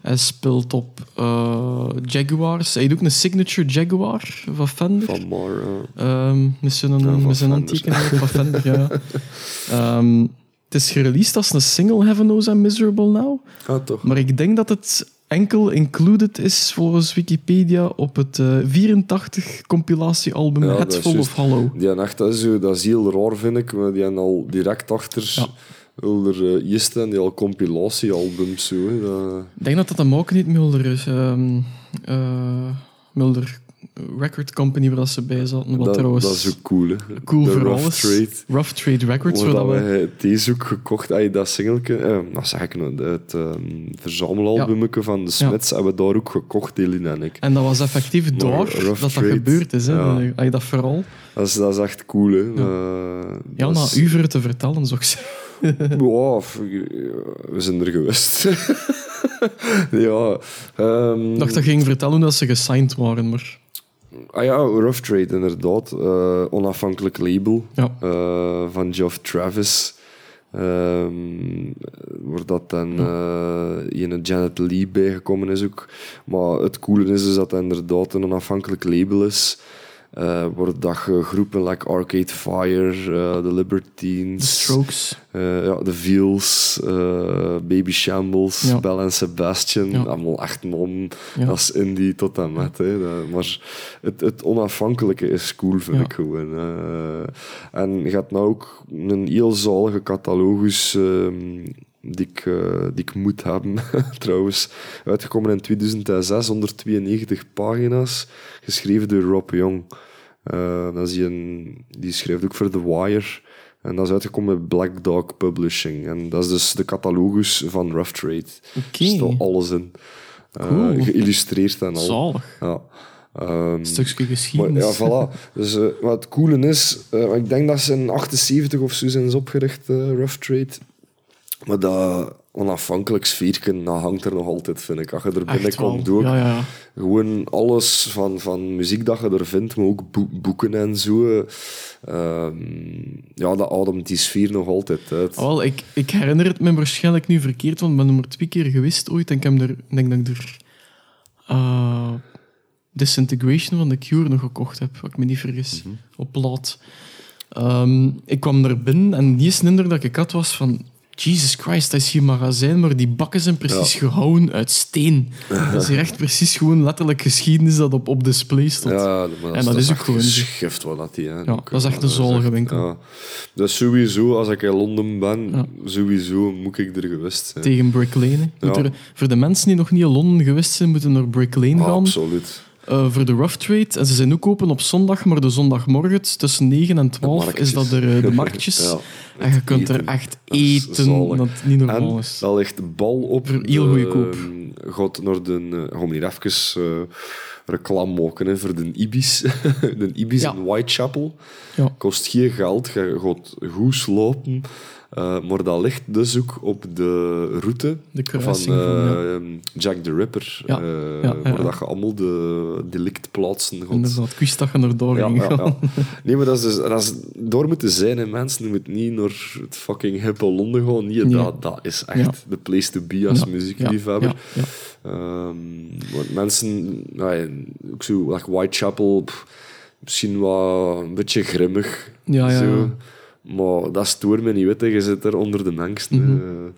Hij speelt op eh, Jaguars. Hij heeft ook een signature Jaguar van Fender. Van maar, ja. Ehm, met zijn, Ja, van met zijn Fender. handtekening van Fender, ja. Ehm, het is gereleased als een single, Heaven Knows I'm Miserable Now. Ah, toch? Maar ik denk dat het enkel included is volgens Wikipedia op het eh, 84 compilatiealbum Ja, dat Head is Full juist. of Hollow. Die echt, dat is, dat is heel raar, vind ik. Die hebben al direct achter Ja. Er uh, die al compilatiealbums. Zo, hè. Dat- Ik denk dat dat een maken niet Mulder is. ehm eh, Mulder Record Company waar ze bij zaten. Wat dat, trouwens dat is ook cool, hè. cool De voor Rough alles. Trade. Rough Trade Records. Waar dat we, we deze ook gekocht hebben, dat singeltje, eh, wat zeg ik nou, het verzamelalbumetje van de Smiths, hebben we daar ook gekocht, Elin en ik. en dat was effectief Maar Rough dat dat Trade, gebeurd is. Hè. ja. Dat vooral... Dat is, dat is echt cool, hè. Eh, Ja, dat na is- u voor te vertellen, zou ik zeggen. F- we zijn er geweest. ja. ehm, Ik dacht dat je ging vertellen dat ze gesigned waren, maar... Ah ja, Rough Trade, inderdaad. Eh, onafhankelijk label Ja. eh, van Geoff Travis. Waar dat dan eh ene Janet Lee bijgekomen is ook. Maar het coole is, is dat het inderdaad een onafhankelijk label is. Eh waar dat groepen like Arcade Fire, eh, The Libertines... The Strokes. Eh, ja, de Veals, Baby Shambles, Ja. Bell en Sebastian. Ja. Allemaal echt non. Ja. Dat is indie tot en met. Hè. Maar het, het onafhankelijke is cool, vind ik gewoon. En je hebt nou ook een heel zalige catalogus ehm, die, ik, die ik moet hebben, trouwens. Uitgekomen in 2006, 192 pagina's. Geschreven door Rob Young. Eh, dat is die, een, die schrijft ook voor The Wire. En dat is uitgekomen bij Black Dog Publishing. En dat is dus de catalogus van Rough Trade. Oké. Er staat alles in. Eh, Cool. geïllustreerd en al. Zalig. Ja. Ehm, Stukje maar geschiedenis. ja, voilà. Dus eh, wat het coole is, ik denk dat ze in 78 of zo zijn ze opgericht, Rough Trade. Maar dat onafhankelijk sfeerken, dat hangt er nog altijd, vind ik. Als je er binnenkomt ook. Ja, ja. Gewoon alles van, van muziek dat je er vindt, maar ook boe- boeken en zo. Ehm, ja, dat ademt die sfeer nog altijd uit. Ah, wel, ik, ik herinner het me waarschijnlijk nu verkeerd, want ik ben er maar twee keer geweest ooit en ik heb er, denk dat ik er eh, Disintegration van The Cure nog gekocht heb, als ik me niet vergis, op plaat. Ehm, ik kwam er binnen en de eerste indruk dat ik had was van Jesus Christ, dat is hier magazijn, maar die bakken zijn precies gehouwen uit steen. Dat is hier echt precies gewoon letterlijk geschiedenis dat op, op display stond. Ja, maar En dat is ook echt gewoon zo. geschift wat dat die. hè. Ja, dat is echt een zalige winkel. Ja. Dus sowieso, als ik in Londen ben, Ja. sowieso moet ik er geweest zijn. Tegen Brick Lane. Ja. er- voor de mensen die nog niet in Londen geweest zijn, moeten naar Brick Lane gaan. Absoluut. Eh, voor de Rough Trade. En ze zijn ook open op zondag, maar de zondagmorgen tussen 9 en 12 marktjes. is dat er eh, de marktjes. Ja, en je kunt er echt eten dat niet normaal En is. dat ligt bal op. Heel goedkoop. Ehm, gaat naar de... Uh, hier even eh, reclame maken hè, voor de Ibis. de Ibis Ja. in Whitechapel. Ja. Kost geen geld, je gaat goed slopen. Maar dat ligt dus ook op de route De van ja. eh, Jack the Ripper. Ja. Ja, ja, waar dat je allemaal de delictplaatsen gaat Inderdaad, ik wist dat je er doorheen ja, ja, gaan. Nee, maar dat is, dus, dat is door moeten zijn, hè, mensen. Je moet niet naar het fucking hippe Londen gaan. Nee, Nee. Dat, dat is echt de place to be als muziekliefhebber. Ehm, want mensen, nou ook zo, like Whitechapel, pff, misschien wel een beetje grimmig. Ja, ja, zo. Maar dat stoort me niet, weet je. Je zit er onder de angsten. Mhm.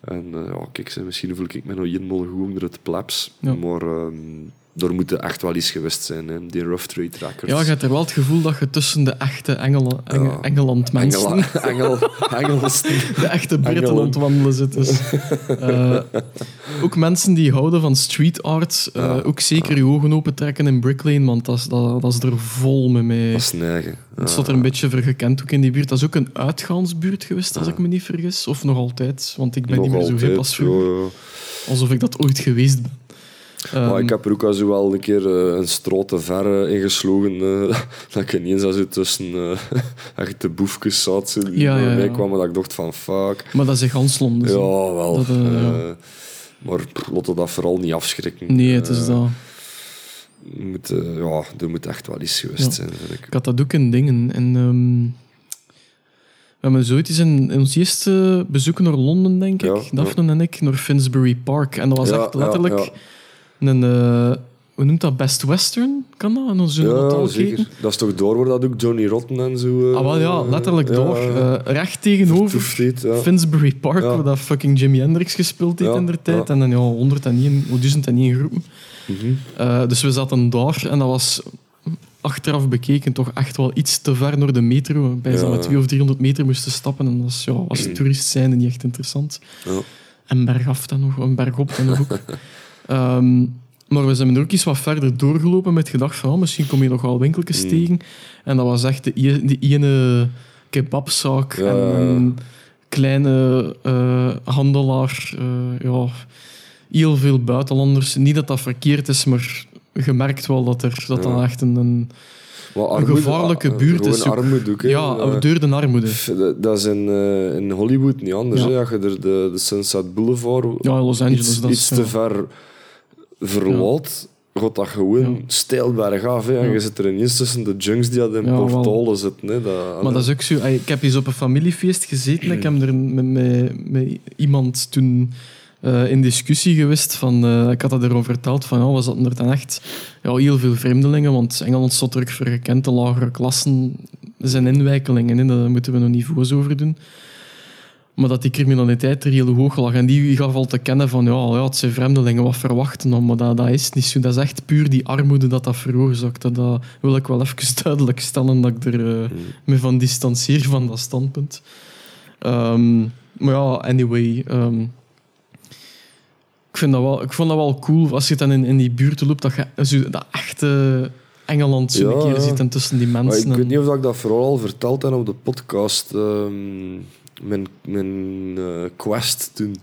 en eh, ja, kijk, misschien voel ik me nog helemaal goed onder het. Ja. Maar ehm daar moet echt wel eens geweest zijn, hè, die Rough Trade Records. Ja, je hebt er wel het gevoel dat je tussen de echte Ja. Engeland mensen, Engel, Engels. de echte Britten Engelen. ontwandelen zit. Dus. Eh, ook mensen die houden van street art, eh, Ja. ook zeker je ogen open trekken in Brick Lane, want dat is, dat, dat is er vol mee. mee. Dat is neigen. Staat er een beetje voor gekend ook in die buurt. Dat is ook een uitgaansbuurt geweest, als ik me niet vergis. Of nog altijd, want ik ben Nog niet meer zo hip altijd, als vroeger. Alsof ik dat ooit geweest ben. Maar Ehm, ik heb er ook al zo wel een keer eh, een straat te ver eh, ingeslogen. eh, dat ik ineens al zo tussen echt de boefjes zat. Die Ja, ja, bij mij ja. kwamen dat ik dacht van fuck. Maar dat is gans Londen. Ja, wel. Dat, maar laten we dat vooral niet afschrikken. Nee, het is dat. Moet, ja, er moet echt wel eens geweest zijn, vind ik. Ik had dat ook in dingen. En, ehm, we hebben zoiets in, in ons eerste bezoek naar Londen, denk ik, Daphne en ik, naar Finsbury Park. En dat was echt letterlijk. Een... eh, hoe noemt dat? Best Western? Kan dat? En zo'n Ja, zeker. Dat is toch door waar dat ook Johnny Rotten en zo... eh, Ah, wel ja, letterlijk door. Eh, recht tegenover ja. Finsbury Park, Ja. waar dat fucking Jimi Hendrix gespeeld heeft Ja, in der tijd. En dan ja, 101, 1001 groepen. Mhm. Dus we zaten daar en dat was achteraf bekeken toch echt wel iets te ver naar de metro. Bij zo'n 200 of 300 meter moesten stappen. En dat was ja, als toerist zijn niet echt interessant. Ja. En bergaf dan nog, en bergop dan nog ook. Ehm, maar we zijn er ook iets wat verder doorgelopen met gedacht van oh, misschien kom je nog wel winkeltjes Mm. tegen. En dat was echt de, i- die ene kebabzaak Ja. en een kleine eh, handelaar. eh, ja, heel veel buitenlanders. Niet dat dat verkeerd is, maar je merkt wel dat er, dat, Ja. echt een, een gevaarlijke ah, buurt is ook- armoede ook, ja, Eh, deur de armoede. Dat- is in, eh, in Hollywood niet anders. Ja. hè. Je er de, de Sunset Boulevard Ja, Los Angeles. iets, dat is, iets ja. te ver verlaat, gaat dat gewoon Ja. steil bergaf. Hè. En je zit er ineens tussen de junks die aan de Ja, portalen zitten. Hè. Dat, Maar dat is ook zo. Ik heb eens op een familiefeest gezeten. Ik heb er met, met, met iemand toen eh, in discussie geweest. Van, eh, ik had dat erover verteld. Van, ja, we zaten er dan echt ja, heel veel vreemdelingen. Want Engeland stond ook voor gekend. De lagere klassen zijn inwijkelingen. Hè, daar moeten we nog niveaus over doen. Maar dat die criminaliteit er heel hoog lag. En die gaf al te kennen van, ja, ja het zijn vreemdelingen, wat verwachten dan? Maar dat, dat is niet zo. Dat is echt puur die armoede dat dat veroorzaakt. Dat, wil ik wel even duidelijk stellen, dat ik er eh, me van distancieer van dat standpunt. Ehm, maar ja, anyway. ehm, ik, vind dat wel, ik vond dat wel cool als je dan in, in die buurt loopt, dat je zo dat echte Engeland zo Ja, een keer en tussen die Maar mensen. ik weet niet of ik dat vooral al verteld heb op de podcast. ehm, mijn mijn eh, quest toen.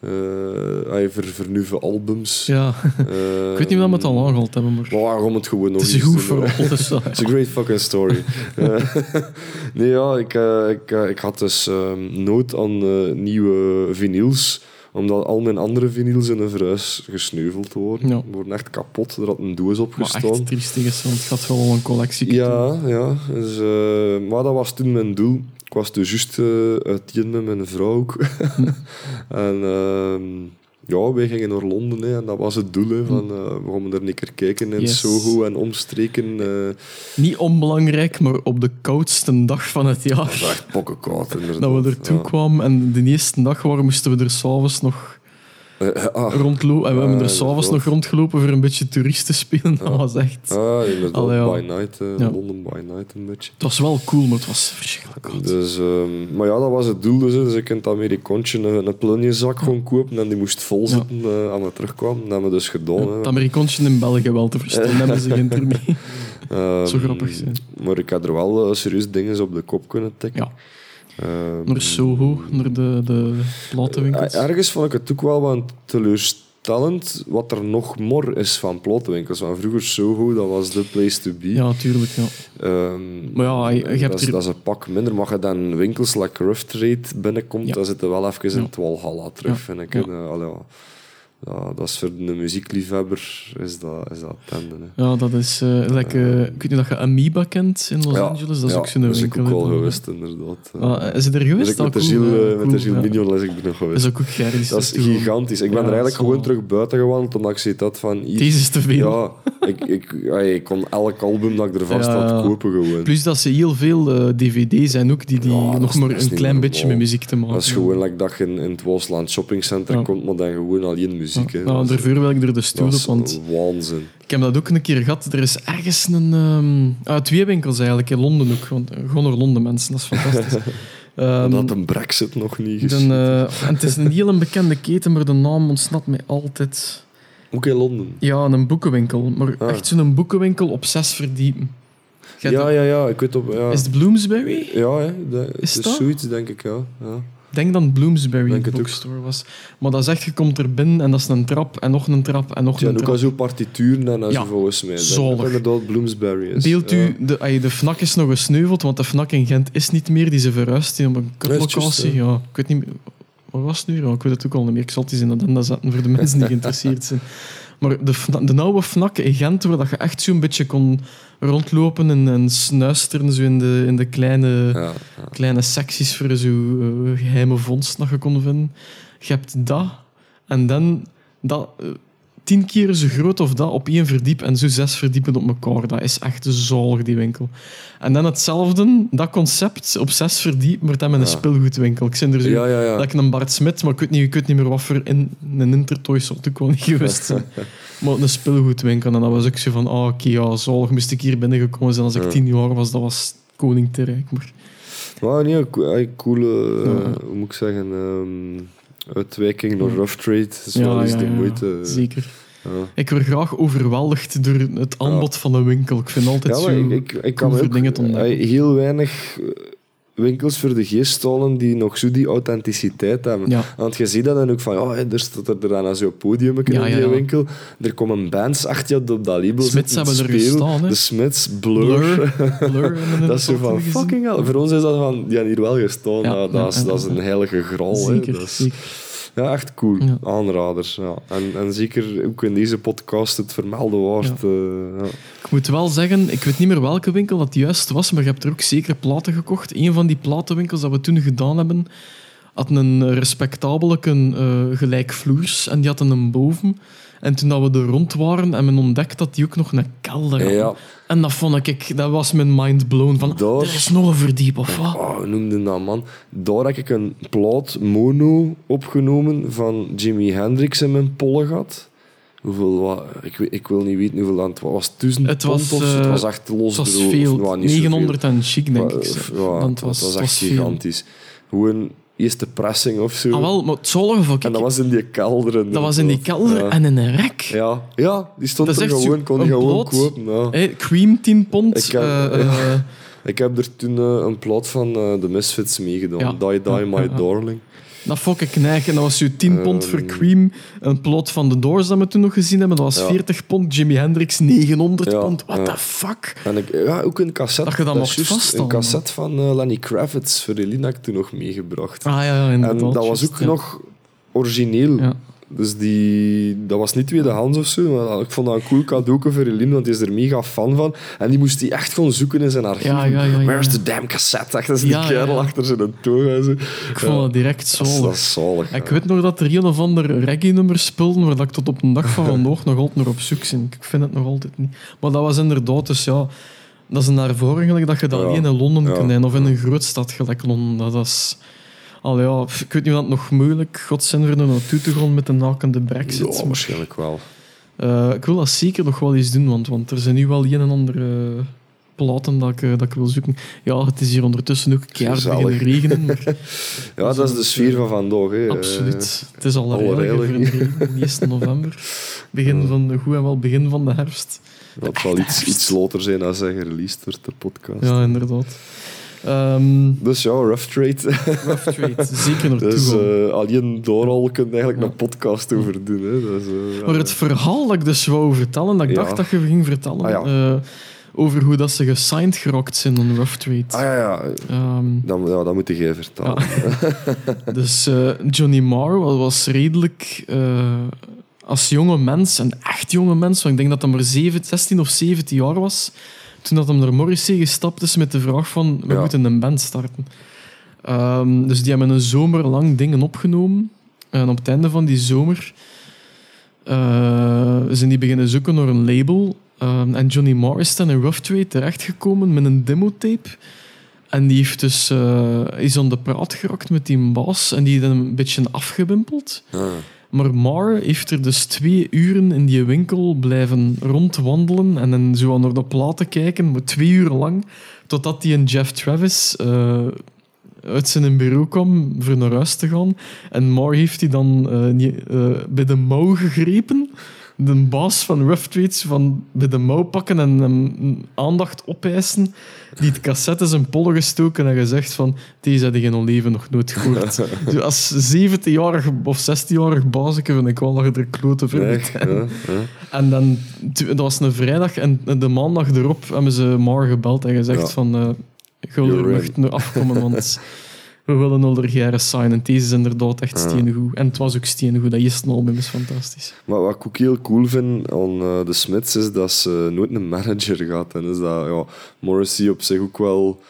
eh voor nieuwe albums. ja, Eh, ik weet niet wat we het al aangehaald hebben, maar waarom het gewoon nog het is goed voor hè. alles. It's a great fucking story. Eh, nee, ja, ik, eh, ik, eh, ik had dus ehm, nood aan eh, nieuwe vinyls omdat al mijn andere vinyls in een verhuis gesneuveld worden. Ja. Worden echt kapot. Er had een doos op Maar gestaan. echt triestig is, want het gaat wel een collectie. Ja, ja. Dus, eh, maar dat was toen mijn doel. Ik was dus juist uh, met mijn vrouw ook. en ehm, ja, wij gingen naar Londen hè, en dat was het doel. Hè, van, eh, we gaan er een keer kijken in Yes. Soho en omstreken. eh Niet onbelangrijk, maar op de koudste dag van het jaar. echt pokkenkoud, inderdaad. Dat we ertoe ja. kwamen en de eerste dag moesten we er s'avonds nog Eh, ah, rondlopen. En we hebben er Ah, s'avonds nog rondgelopen voor een beetje toeristen spelen. Dat was echt... ah, inderdaad, by night. eh, Ja. Londen by night een beetje. Het was wel cool, maar het was verschrikkelijk koud. Dus, ehm, maar ja, dat was het doel. Dus, dus ik in het Amerikoontje een, een plunjezak gaan kopen en die moest vol zitten eh, aan we terugkwamen. Dat hebben we dus gedaan. Het Amerikoontje in België wel te verstaan, hebben ze geen ermee. Ehm, Zo grappig zijn. Maar ik had er wel eh, serieus dingen op de kop kunnen tikken. Ja, Ehm, naar Soho, naar de, de platenwinkels. Eh, Ergens vond ik het ook wel wat teleurstellend wat er nog more is van platenwinkels. Want vroeger Soho, dat was de place to be. Ja, tuurlijk. Ja. Ehm, Maar ja, je- je hebt dat, is, er- dat is een pak minder. Maar je dan winkels like Rough Trade binnenkomt, Ja. dan zitten wel even in het Walhalla terug, vind ik. Ja. En, allee, ja. Dat is voor een muziekliefhebber is dat, is dat tende. hè. Ja, dat is... eh like, eh, ik weet niet of je Amoeba kent in Los Ja, Angeles. Dat is ja, ook zo'n dat is winkel. ik ook wel geweest, inderdaad. Ah, is het er geweest? ik met de Ah, Gilles, cool, eh, ja, met de Gilles. Mignon is ik er nog Dat geweest. is ook die Dat is gigantisch. Ik ben er eigenlijk dat gewoon terug buiten gewandeld, omdat ik zoiets had van... hier- Deze is te veel. Ja, ik, ik, ik kon elk album dat ik er vast had kopen gewoon. Plus dat ze heel veel eh, dvd's zijn ook die, die dat nog maar dat een klein beetje met muziek te maken Dat is gewoon like dat je in, in het Waasland Shopping Center komt, maar dan gewoon alleen muziek. Hè. Dat is- daarvoor wil ik er de stoel op, want waanzin. ik heb dat ook een keer gehad. Er is ergens een... ehm ah, twee winkels eigenlijk, in Londen ook. Want, eh, gewoon naar Londen, mensen. Dat is fantastisch. Ehm, dat een brexit nog niet de, geschiet. eh, en het is een heel bekende keten, maar de naam ontsnapt mij altijd. Ook in Londen. Ja, een boekenwinkel. Maar Ah. echt zo'n boekenwinkel op zes verdiepen. Ja, hebt- ja, ja, ik weet op... Ja, Is het Bloomsbury? ja hè, dat, het Is is dat? zoiets, denk ik, ja. ja. Denk dat Bloomsbury Denk de boekstore was. Maar dat is echt, je komt er binnen en dat is een trap en nog een trap en nog Ja, een en ook trap. al zo partituren en Ja, volgens mij. Zalig. Dat inderdaad Bloomsbury is. Beeld ja. u, de, ay, de FNAC is nog gesneuveld, want de FNAC in Gent is niet meer. Die ze verhuisd die op een kutlocatie. ja, ik weet niet meer. Wat was het nu? Ja, ik weet het ook al niet meer. Ik zal het eens in de agenda zetten voor de mensen die geïnteresseerd zijn. Maar de, de oude FNAC in Gent, waar dat je echt zo'n beetje kon rondlopen en, en snuisteren zo in, de, in de kleine, Ja, ja. kleine secties voor zo eh, geheime vondst dat je kon vinden. Je hebt dat en dan dat eh, tien keer zo groot of dat op één verdiep en zo zes verdiepen op elkaar. Dat is echt zalig, die winkel. En dan hetzelfde, dat concept op zes verdiep, maar dan met een Ja. speelgoedwinkel. Ik zit er zo, Ja, ja, ja. dat ik een Bart Smit, maar ik weet niet, ik weet niet meer wat voor in, een Intertoy soort wel niet geweest maar een speelgoedwinkel. En dat was ook zo van, ah, oké, ja, zalig, moest ik hier binnengekomen zijn als ik tien jaar was. Dat was koning te rijk. Maar Maar nee, coole, eh, Ja. hoe moet ik zeggen, ehm uitwijking Ja. rough trade. is wel eens de moeite. zeker. Ja. Ik word graag overweldigd door het aanbod van een winkel. Ik vind altijd Ja, zo... ik, ik, ik kan ook dingen te ontdekken. eh, heel weinig eh, winkels voor de geest halen die nog zo die authenticiteit hebben. Ja. Want je ziet dat dan ook van, oh, er staat er dan aan zo'n podium in ja, die ja. winkel. Er komen bands achter je op dat label Smits hebben er gestaan. De Smits, Blur. Blur. Dat is zo van, fucking hell. Voor ons is dat van, die hebben hier wel gestaan. Ja, Nou, dat, is, dat is een heilige Dat is- zeker. Ja, echt cool. Ja. Aanraders. Ja. En, en zeker ook in deze podcast het vermelden waard. eh. Ik moet wel zeggen, ik weet niet meer welke winkel dat juist was, maar je hebt er ook zeker platen gekocht. Een van die platenwinkels dat we toen gedaan hebben, had een respectabelijke eh gelijkvloers en die had een boven. En toen dat we er rond waren, en men ontdekt dat die ook nog een kelder had. Ja. En dat vond ik, dat was mijn mind blown. Van, Daar- er is nog een verdiep, of wat? Oh, hoe noemde dat, man? Daar heb ik een plaat mono opgenomen van Jimi Hendrix in mijn pollen gehad. Hoeveel, wat, ik, ik wil niet weten hoeveel dat het was. Was het duizend Het was, pond of zo? eh, Het was echt los. Het was veel, of, nou, niet zoveel. 900 en chic, denk ik. Ja, het was, het echt veel. gigantisch. Gewoon eerste pressing of zo. Ah, wel, maar het vond en dat was in die kelder. dat was in die kelder Ja. en in een rek. Ja, ja die stond Dat er gewoon, kon een gewoon plot. kopen. Ja. Hey, cream 10 pond. Ik heb- eh, eh, Ik heb er toen eh, een plaat van de Misfits meegedaan. Ja. Die Die My. Darling. Dat vond ik neig. En dat was zo 10 pond voor Ehm. cream. Een plot van de Doors dat we toen nog gezien hebben. Dat was Ja. 40 pond. Jimi Hendrix 900 Ja, pond. What ja. the fuck? En ik, ja, ook een cassette. Dat je dat is mocht vasthouden. Een cassette van eh, Lenny Kravitz voor Elina toen nog meegebracht. Ah ja, inderdaad. en dat was ook nog origineel. Dus die, dat was niet tweedehands of zo, maar ik vond dat een cool cadeau voor Eline, want die is er mega fan van. En die moest die echt gewoon zoeken in zijn archief. Ja, ja, ja. Where's the damn cassette? Echt, dat is die kerel achter zijn toga. en Zo. Ik vond dat direct is, dat is zalig. Ik weet nog dat er een of ander reggae-nummer speelde, waar dat ik tot op de dag van vandaag nog altijd naar op zoek ben. Ik vind het nog altijd niet. Maar dat was inderdaad, dus ja, dat is een ervaring dat je dat alleen in Londen kunt hebben, of in een grootstad gelijk Londen. Dat is... Al ja, pff, ik weet niet of dat nog moeilijk godzin voor er naartoe te gaan met de nakende brexit. Ja, waarschijnlijk wel. Eh, ik wil dat zeker nog wel eens doen, want, want er zijn nu wel een en andere platen dat ik, eh, dat ik wil zoeken. Ja, het is hier ondertussen ook keihard beginnen regenen. Maar Ja, dat is de sfeer van vandaag. Hè. absoluut. Het is al regen, de 1 november. Begin van de, goed en wel begin van de herfst. Eh, Dat zal iets, iets later zijn als hij gereleased wordt, de podcast. Ja, inderdaad. Ehm Dus ja, Rough Trade. rough trade, zeker naartoe Dus gaan. eh, alleen door al kun je eigenlijk Ja. een podcast over doen. Hè. Dus, eh, Maar het verhaal dat ik dus wou vertellen, dat ik Ja. dacht dat je ging vertellen, Ah, ja. eh, over hoe dat ze gesigned geraakt zijn aan Rough Trade. Ah ja, ja. Ehm, Dan, ja, dat moet jij vertellen. Dus Johnny Marr was, redelijk als jonge mens, een echt jonge mens, want ik denk dat hij maar 7, 16 of 17 jaar was, toen dat hem naar Morrissey gestapt is met de vraag van, we Ja. moeten een band starten. Ehm, dus die hebben een zomer lang dingen opgenomen. En op het einde van die zomer eh, zijn die beginnen zoeken naar een label. Ehm, en Johnny Marr is dan in Rough Trade terechtgekomen met een demotape. En die heeft dus, eh, is aan de praat geraakt met die baas en die heeft hem een beetje afgewimpeld. Ah. Maar Mar heeft er dus twee uren in die winkel blijven rondwandelen en dan zo naar de platen kijken, maar twee uur lang, totdat hij een Jeff Travis eh, uit zijn bureau kwam voor naar huis te gaan. En Mar heeft hij dan eh, eh, bij de mouw gegrepen, de baas van Rough van bij de mouw pakken en hem aandacht opeisen, die het cassette in zijn pollen gestoken en gezegd van deze had je in leven nog nooit gehoord. Dus als 17-jarig of 16-jarig bazeke vind ik wel dat je er kloten voor ja, ja. En dan, dat was een vrijdag en de maandag erop hebben ze Mar gebeld en gezegd Ja. van uh, je echt nu afkomen, want we willen al er jaren signen. Deze is inderdaad echt Ja. steengoed. En het was ook steengoed. Dat eerste album is fantastisch. Maar wat ik ook heel cool vind aan eh, de Smiths is dat ze nooit een manager gaat. En is dat ja, Morrissey op zich ook wel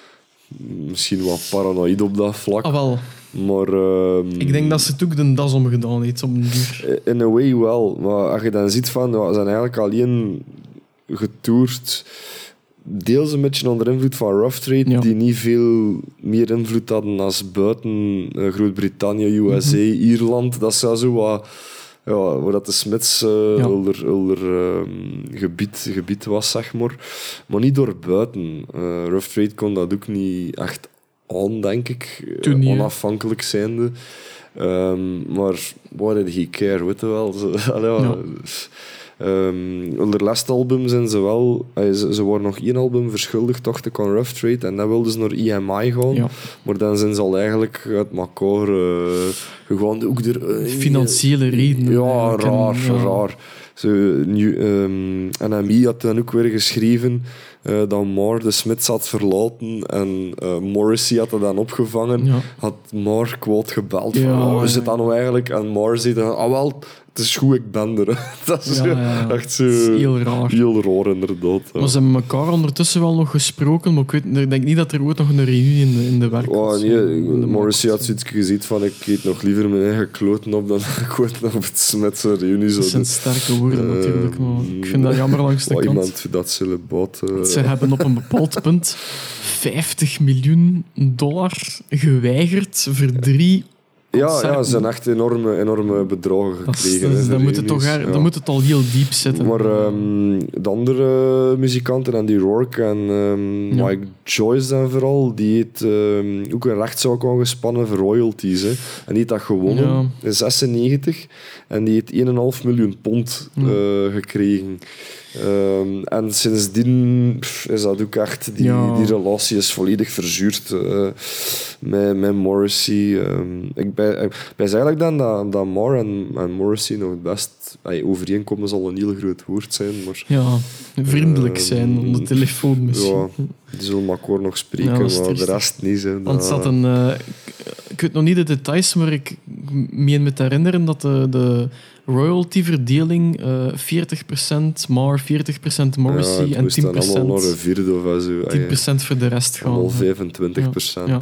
misschien wat paranoïd op dat vlak. Ah, wel. Maar ehm, Ik denk dat ze het ook de das omgedaan heeft duur. in a way wel. Maar als je dan ziet van, ja, ze zijn eigenlijk alleen getoerd. Deels een beetje onder invloed van Rough Trade, Ja. die niet veel meer invloed hadden als buiten eh, Groot-Brittannië, USA, Mhm. Ierland. Dat zou zo wat, ja, waar dat de Ja. onder ehm, gebied, gebied was, zeg maar. Maar niet door buiten. Eh Rough Trade kon dat ook niet echt aan, denk ik. Toen niet, hè. onafhankelijk zijnde. Ehm, maar what did he care, weet je wel. Ze, allee, ja. Ja. Ehm, onder laatste album zijn ze wel... eh, ze, ze waren nog één album verschuldigd, dacht ik, aan Rough Trade. En dan wilden ze naar EMI gaan. Ja. Maar dan zijn ze al eigenlijk uit elkaar eh, gegaan. Ook er, eh, Financiële redenen. Ja. En, raar, ja. raar. Zo, nu, ehm, NMI had dan ook weer geschreven eh, dat Moore de Smiths had verlaten en eh, Morrissey had dat dan opgevangen. Ja. Had Moore quote gebeld van, Ja, oh, hoe ja. zit dat nou eigenlijk? En Moore zei dan, ah wel, het is goed, ik ben er. dat is Ja, zo- ja, ja. echt zo... Is heel raar. Heel raar, inderdaad. ja. Maar ze hebben elkaar ondertussen wel nog gesproken, maar ik, weet, ik denk niet dat er ooit nog een reunie in de, in de werk Oh, nee, Morrissey had zoiets gezien van ik eet nog liever mijn eigen kloten op dan ik ooit nog op het Smetse reunie Dat zou zijn sterke woorden Eh, natuurlijk, maar ik vind dat jammer langs de Oh, kant. iemand dat eh, Ze hebben op een bepaald punt 50 miljoen dollar geweigerd voor drie Ja, ja, ze zijn echt enorme, enorme bedragen gekregen. voor dan, moet het toch, ja. dan moet het al heel diep zitten. Maar ehm, de andere muzikanten, Andy Rourke en ehm. Mike Joyce dan vooral, die heeft ehm, ook een rechtszaak aangespannen voor royalties. Hè. En die heeft dat gewonnen in 96 en die heeft 1,5 miljoen pond eh, gekregen. Ehm, en sindsdien pff, is dat ook echt, die, Ja. die relatie is volledig verzuurd eh, met, met Morrissey. Ehm, ik ben, eigenlijk dan dat, dat Moore en, en Morrissey nog het best ey, overeenkomen zal een heel groot woord zijn, maar ja, vriendelijk ehm, zijn op de telefoon misschien. ja, die zullen elkaar nog spreken, Ja, maar de rest niet. Hè. Want Dat- zat een ik weet nog niet de details, maar ik meen me te herinneren dat de, de royalty-verdeling eh 40% Mar, 40% Morrissey en 10%, moest dan allemaal naar een vierde of zo. Ah, ja. 10% voor de rest gaan. Allemaal 25 procent. Ja.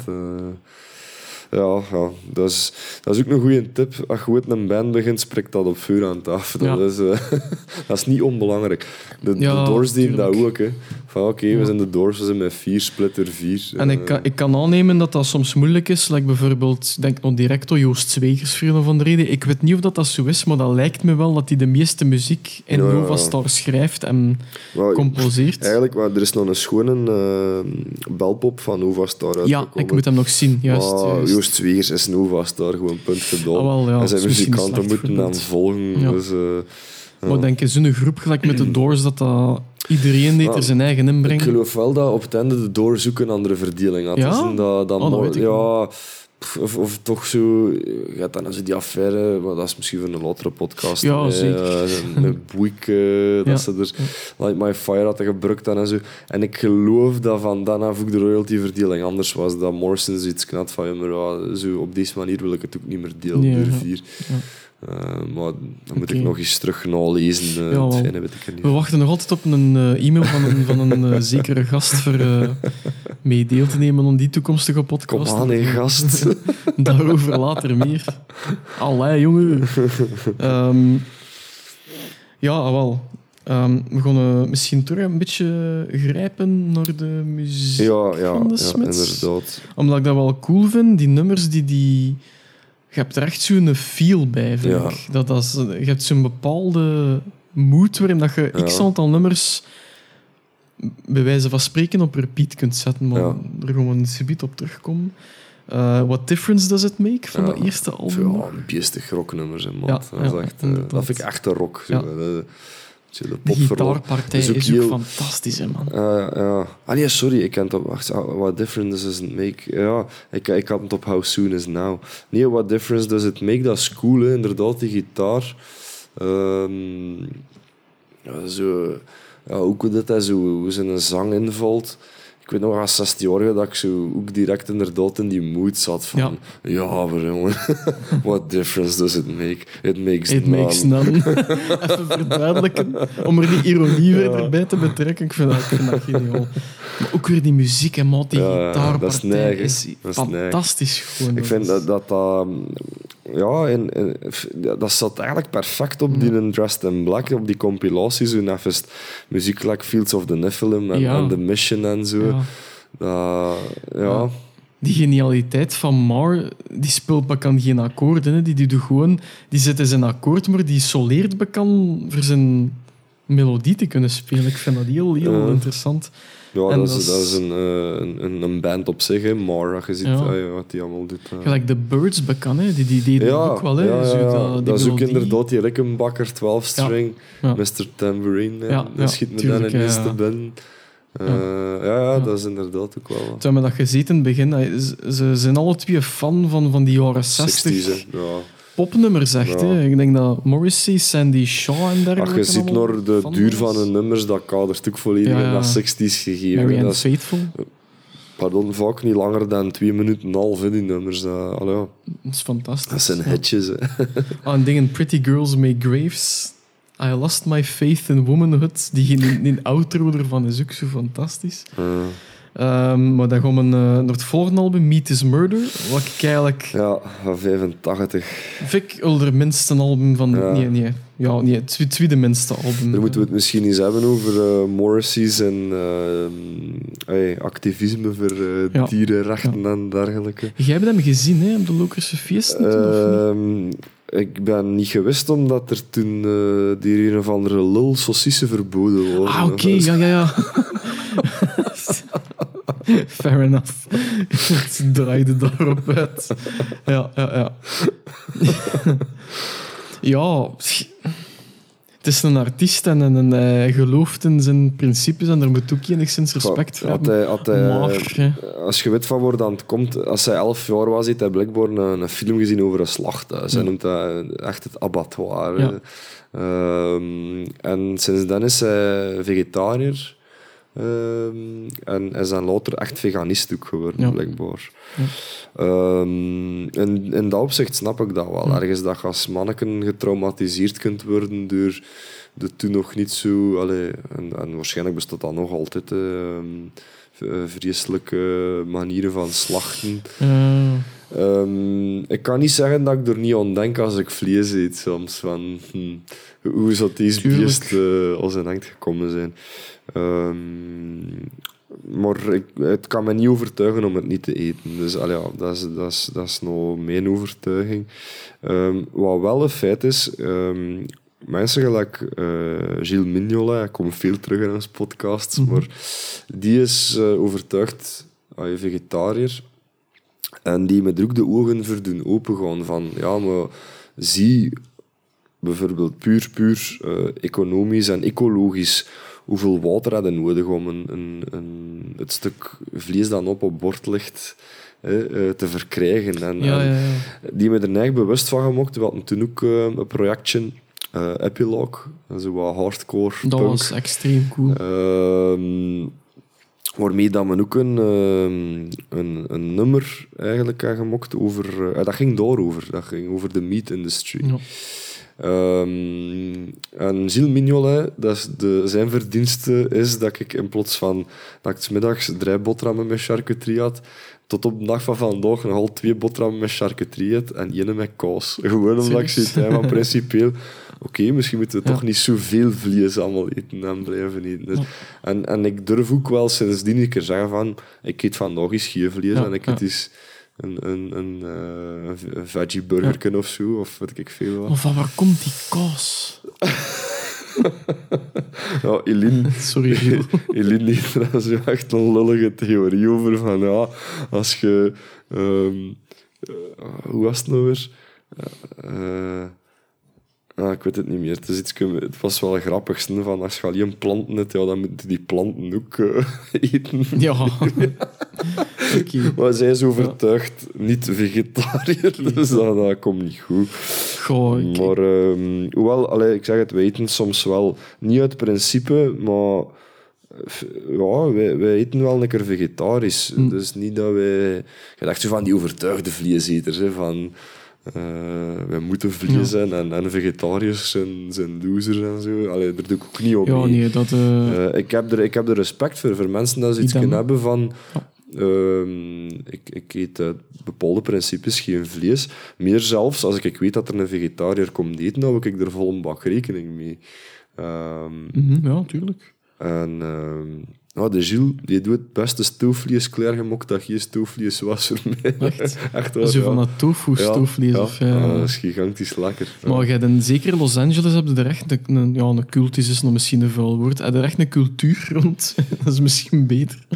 Ja, ja. Dat, is, dat is ook een goede tip. Als je ooit een band begint, spreekt dat op vuur aan tafel. Dat, Ja. is, eh, dat is niet onbelangrijk. De, Ja, de Doors dat ook. Hè. Van oké, we zijn de Doors, we zijn met vier, splitter vier. En ik Eh, kan, ik kan aannemen dat dat soms moeilijk is. Like bijvoorbeeld, ik denk nog direct aan Joost Zwegers voor een of andere reden. Ik weet niet of dat, dat zo is, maar dat lijkt me wel dat hij de meeste muziek in Ja, ja. Novastar schrijft en composeert. Eigenlijk, maar er is nog een schone eh, belpop van Nova Star Ja, ik moet hem nog zien. Juist, Maar juist. Joost Zwegers is Nova Star, gewoon punt gedaan. Ah, wel, ja, en zijn muzikanten moeten voorbeeld. volgen. Ja. Dus, ja. Maar ik denk in zo'n groep, gelijk met de Doors, dat, dat iedereen deed er zijn eigen Ik inbreng. geloof wel dat op het einde de Doors ook een andere verdeling had. Ja? Dus dat, dat Oh, dat ik ja, of, of toch zo... Je gaat dan eens die affaire, maar dat is misschien voor een latere podcast. Ja, zeker. eh, met Boeik, dat ze er Light My Fire hadden gebruikt dan en zo. En ik geloof dat van dan af ook de royalty-verdeling anders was. Dat Morrison iets knat van, ja, maar zo op deze manier wil ik het ook niet meer delen Nee, door ja. vier. Ja. Eh, maar dan moet ik nog eens terug nalezen. Ja, wel. het fijne weet ik niet We wachten nog altijd op een eh, e-mail van een, van een eh, zekere gast voor eh, mee deel te nemen aan die toekomstige Kom podcast. aan, hè, gast. Daarover later meer. Allee, jongen. Ehm, ja, ah, wel. Ehm, we gaan eh, misschien terug een beetje grijpen naar de muziek Ja, ja, van de ja Smiths. inderdaad. Omdat ik dat wel cool vind, die nummers die... die je hebt er echt zo'n feel bij, vind Ja. ik. Dat, is, je hebt zo'n bepaalde mood waarin dat je x aantal nummers bij wijze van spreken op repeat kunt zetten, maar er gewoon een subiet op terugkomen. Eh, What Difference Does It Make van dat eerste album? Ja, beestig rocknummers, man. Dat, is echt, eh, dat vind ik echt de rock. Zo, zo de gitaarpartij is is ook fantastisch, hè, man. Eh, ja. Ah nee, sorry, ik ken het op... Wacht, ah, what difference does it make... Ja, ik, ik had het op How Soon Is Now. Nee, what difference does it make? Dat is cool, hè. inderdaad, die gitaar. Ehm, ja, zo... Ja, ook hoe dat, hè, zo, zijn zang invalt. Ik weet nog als 16 jaar dat ik zo ook direct inderdaad in die mood zat van... Ja. Ja, maar jongen, what difference does it make? It makes It none. makes none. Even verduidelijken, om er die ironie weer Ja. erbij te betrekken. Ik vind dat, ik vind dat geniaal. Maar ook weer die muziek en die Ja, gitaarpartij dat is Dat is fantastisch gewoon. Ik vind dat dat... dat ja, en, en, dat zat eigenlijk perfect op die in Dressed in Black, op die compilatie. Zo het muziek like Fields of the Nephilim en, Ja. en The Mission en zo. Ja. Dat, ja. Die genialiteit van Mar, die speelt bekend geen akkoorden. Hè. Die, die, doet gewoon, die zet in zijn akkoord, maar die soleert bekend voor zijn melodie te kunnen spelen. Ik vind dat heel, heel interessant. Ja, En dat, dat is, dat is een, eh, een, een, een band op zich, hè. Mar, als je ziet Ja. ja, wat die allemaal doet. eh. Gelijk de Birds bekend, hè. Die, die deden ook wel. Hè. ja, Zo dat, dat is ook inderdaad die Rickenbacker 12-string, Ja. Mr. Tambourine. Ja, schiet me dan ineens ja. te Eh, Ja. ja. Dat is inderdaad ook wel. Toen hebben we dat gezien in het begin. Ze- zijn alle twee fan van, van die jaren 60 60s, hè. ja. popnummers, echt. Ja. Hè. Ik denk dat Morrissey, Sandy Shaw en dergelijke... Als je ziet naar de duur van hun nummers, dat kadert ook volledig Ja, in dat 60s gegeven. Marianne Dat is, Faithful. pardon, vaak niet langer dan twee minuten en een half, hè, die nummers. Dat, is fantastisch. dat zijn hitjes. Hè. Ah, en dingen Pretty Girls Make Graves. I Lost My Faith in Womanhood. Die, die, die outro ervan is ook zo fantastisch. Eh, Ehm, maar dan gaan we eh, naar het volgende album, Meat is Murder. Wat ik eigenlijk... ja, van 85. Vind ik minste album van... Ja. Nee, nee. Ja, nee, het twe- tweede minste album. Daar moeten we het misschien eens hebben over eh Morrissey's en ey, activisme voor Ja. dierenrechten en dergelijke. Jij hebt hem gezien, hè, op de Lokerse feesten? of niet? Ik ben niet geweest omdat er toen eh die een of andere lul saucissen verboden worden. Ah, oké, ja, ja, ja. Fair enough. Het draaide daarop uit. Ja, ja, ja. ja, het is een artiest en een, hij gelooft in zijn principes en daar moet ook enigszins respect voor hebben. hij, had hij, Maar, hè. als je weet van waar dat het komt, als hij elf jaar was, heeft hij blijkbaar een, een film gezien over een slachthuis. Hij Ja. noemt dat echt het abattoir. Ja. Ehm, en sindsdien is hij vegetariër. Ehm, en is dan later echt veganist ook geworden, Ja. blijkbaar. Ja. Ehm, in, in dat opzicht snap ik dat wel. Ergens dat je als manneken getraumatiseerd kunt worden door de toen nog niet zo... Allee, en, en waarschijnlijk bestaat dat nog altijd, ehm, eh, vreselijke manieren van slachten. Eh, Ehm, ik kan niet zeggen dat ik er niet aan denk als ik vlees eet soms. Van, hm, hoe zou deze beest eh, als een echt gekomen zijn? Ehm, maar ik, het kan me niet overtuigen om het niet te eten. Dus ja, dat, is, dat, is, dat is nou mijn overtuiging. Ehm, wat wel een feit is, mensen gelijk eh Gilles Mignola, ik kom veel terug in onze podcasts, Mhm. maar die is eh, overtuigd, hij is vegetariër, en die met ook de ogen voor doen opengaan van, ja, maar zie bijvoorbeeld puur, puur eh, economisch en ecologisch hoeveel water hadden nodig om een, een, een, het stuk vlees dat op op bord ligt te verkrijgen. En, ja, ja, ja. die me er eigenlijk bewust van gemaakt. We hadden toen ook een projectje, eh Epilogue, zo wat hardcore Dat punk. was extreem cool. Ehm, waarmee dat men ook een, ehm, een, een nummer eigenlijk had gemokt over... eh, dat ging daarover. Dat ging over de meat industry. Ja. Ehm, en Gilles Mignolet, dat is de, zijn verdienste is dat ik in plaats van dat ik 's middags drie boterhammen met charcuterie had, tot op de dag van vandaag nog al twee boterhammen met charcuterie en één met kaas. Gewoon omdat ik zit hè, van principieel, oké, misschien moeten we Ja. toch niet zoveel vlees allemaal eten en blijven eten. Dus- Ja. en, en ik durf ook wel sindsdien een keer zeggen van, ik eet vandaag eens geen vlees Ja, en ik eet eens een, een, een, eh, veggie of zo, of weet ik veel wat. Maar van waar komt die kaas? Ja, Eline, Sorry. Eline heeft er zo echt een lullige theorie over van ja, als je... ehm, eh, hoe was het nou weer? Eh, ah, ik weet het niet meer. Het, is iets, het was wel grappig. Van als je alleen planten hebt, ja, dan moeten die planten ook eh, eten. Ja. Oké. Maar zij is overtuigd niet vegetariër, dus dat, dat komt niet goed. Goh, Maar ehm, hoewel, allee, ik zeg het, wij eten soms wel niet uit principe, maar ja, wij, wij eten wel een keer vegetarisch. Hm. Dus niet dat wij... Je dacht zo van die overtuigde vleeseters, hè, van... eh, wij moeten vlees Ja. zijn en, en vegetariërs zijn, zijn losers en zo. Allee, daar doe ik ook niet op ja, mee. nee, dat... eh, Eh, ik, heb er, ik heb er respect voor, voor mensen dat ze iets kunnen hebben van... Ehm, ik, ik eet uit bepaalde principes geen vlees. Meer zelfs, als ik, ik weet dat er een vegetariër komt eten, dan heb ik er vol een bak rekening mee. Ehm, mhm, ja, tuurlijk. en ehm, ja, de Gilles, die doet het beste stoofvlees klaargemokt dat geen stoofvlees was voor mij. Echt? Echt waar, Zo ja. van dat tofu-stoofvlees. Ja, of, ja. ja. Ah, dat is gigantisch lekker. Maar jij dan zeker in Los Angeles heb je er echt een, ja, een cult is, is nog misschien een vuil woord. Heb je er echt een cultuur rond? dat is misschien beter.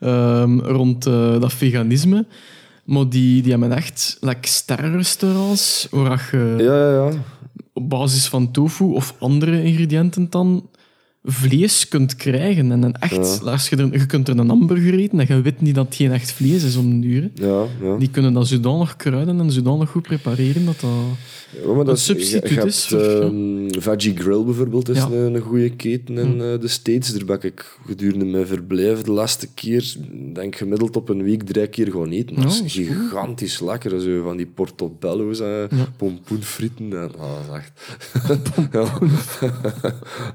Ehm, rond eh, dat veganisme. Maar die, die hebben echt like, sterrenrestaurants waar je ja, ja, ja. op basis van tofu of andere ingrediënten dan vlees kunt krijgen. En dan echt, als je, er, je kunt er een hamburger eten en je weet niet dat het geen echt vlees is om duur. ja, ja. Die kunnen dat zodanig kruiden en zodanig goed prepareren dat dat... Ja, maar dat substituut je, je is, hebt, ehm, Veggie Grill bijvoorbeeld is. Hm. een, een goede keten in eh, de States. Daar ben ik gedurende mijn verblijf de laatste keer, denk gemiddeld op een week, drie keer gaan eten. Dat is dat is goed. gigantisch lekker. Zo van die portobello's en pompoenfrieten. En, dat is echt...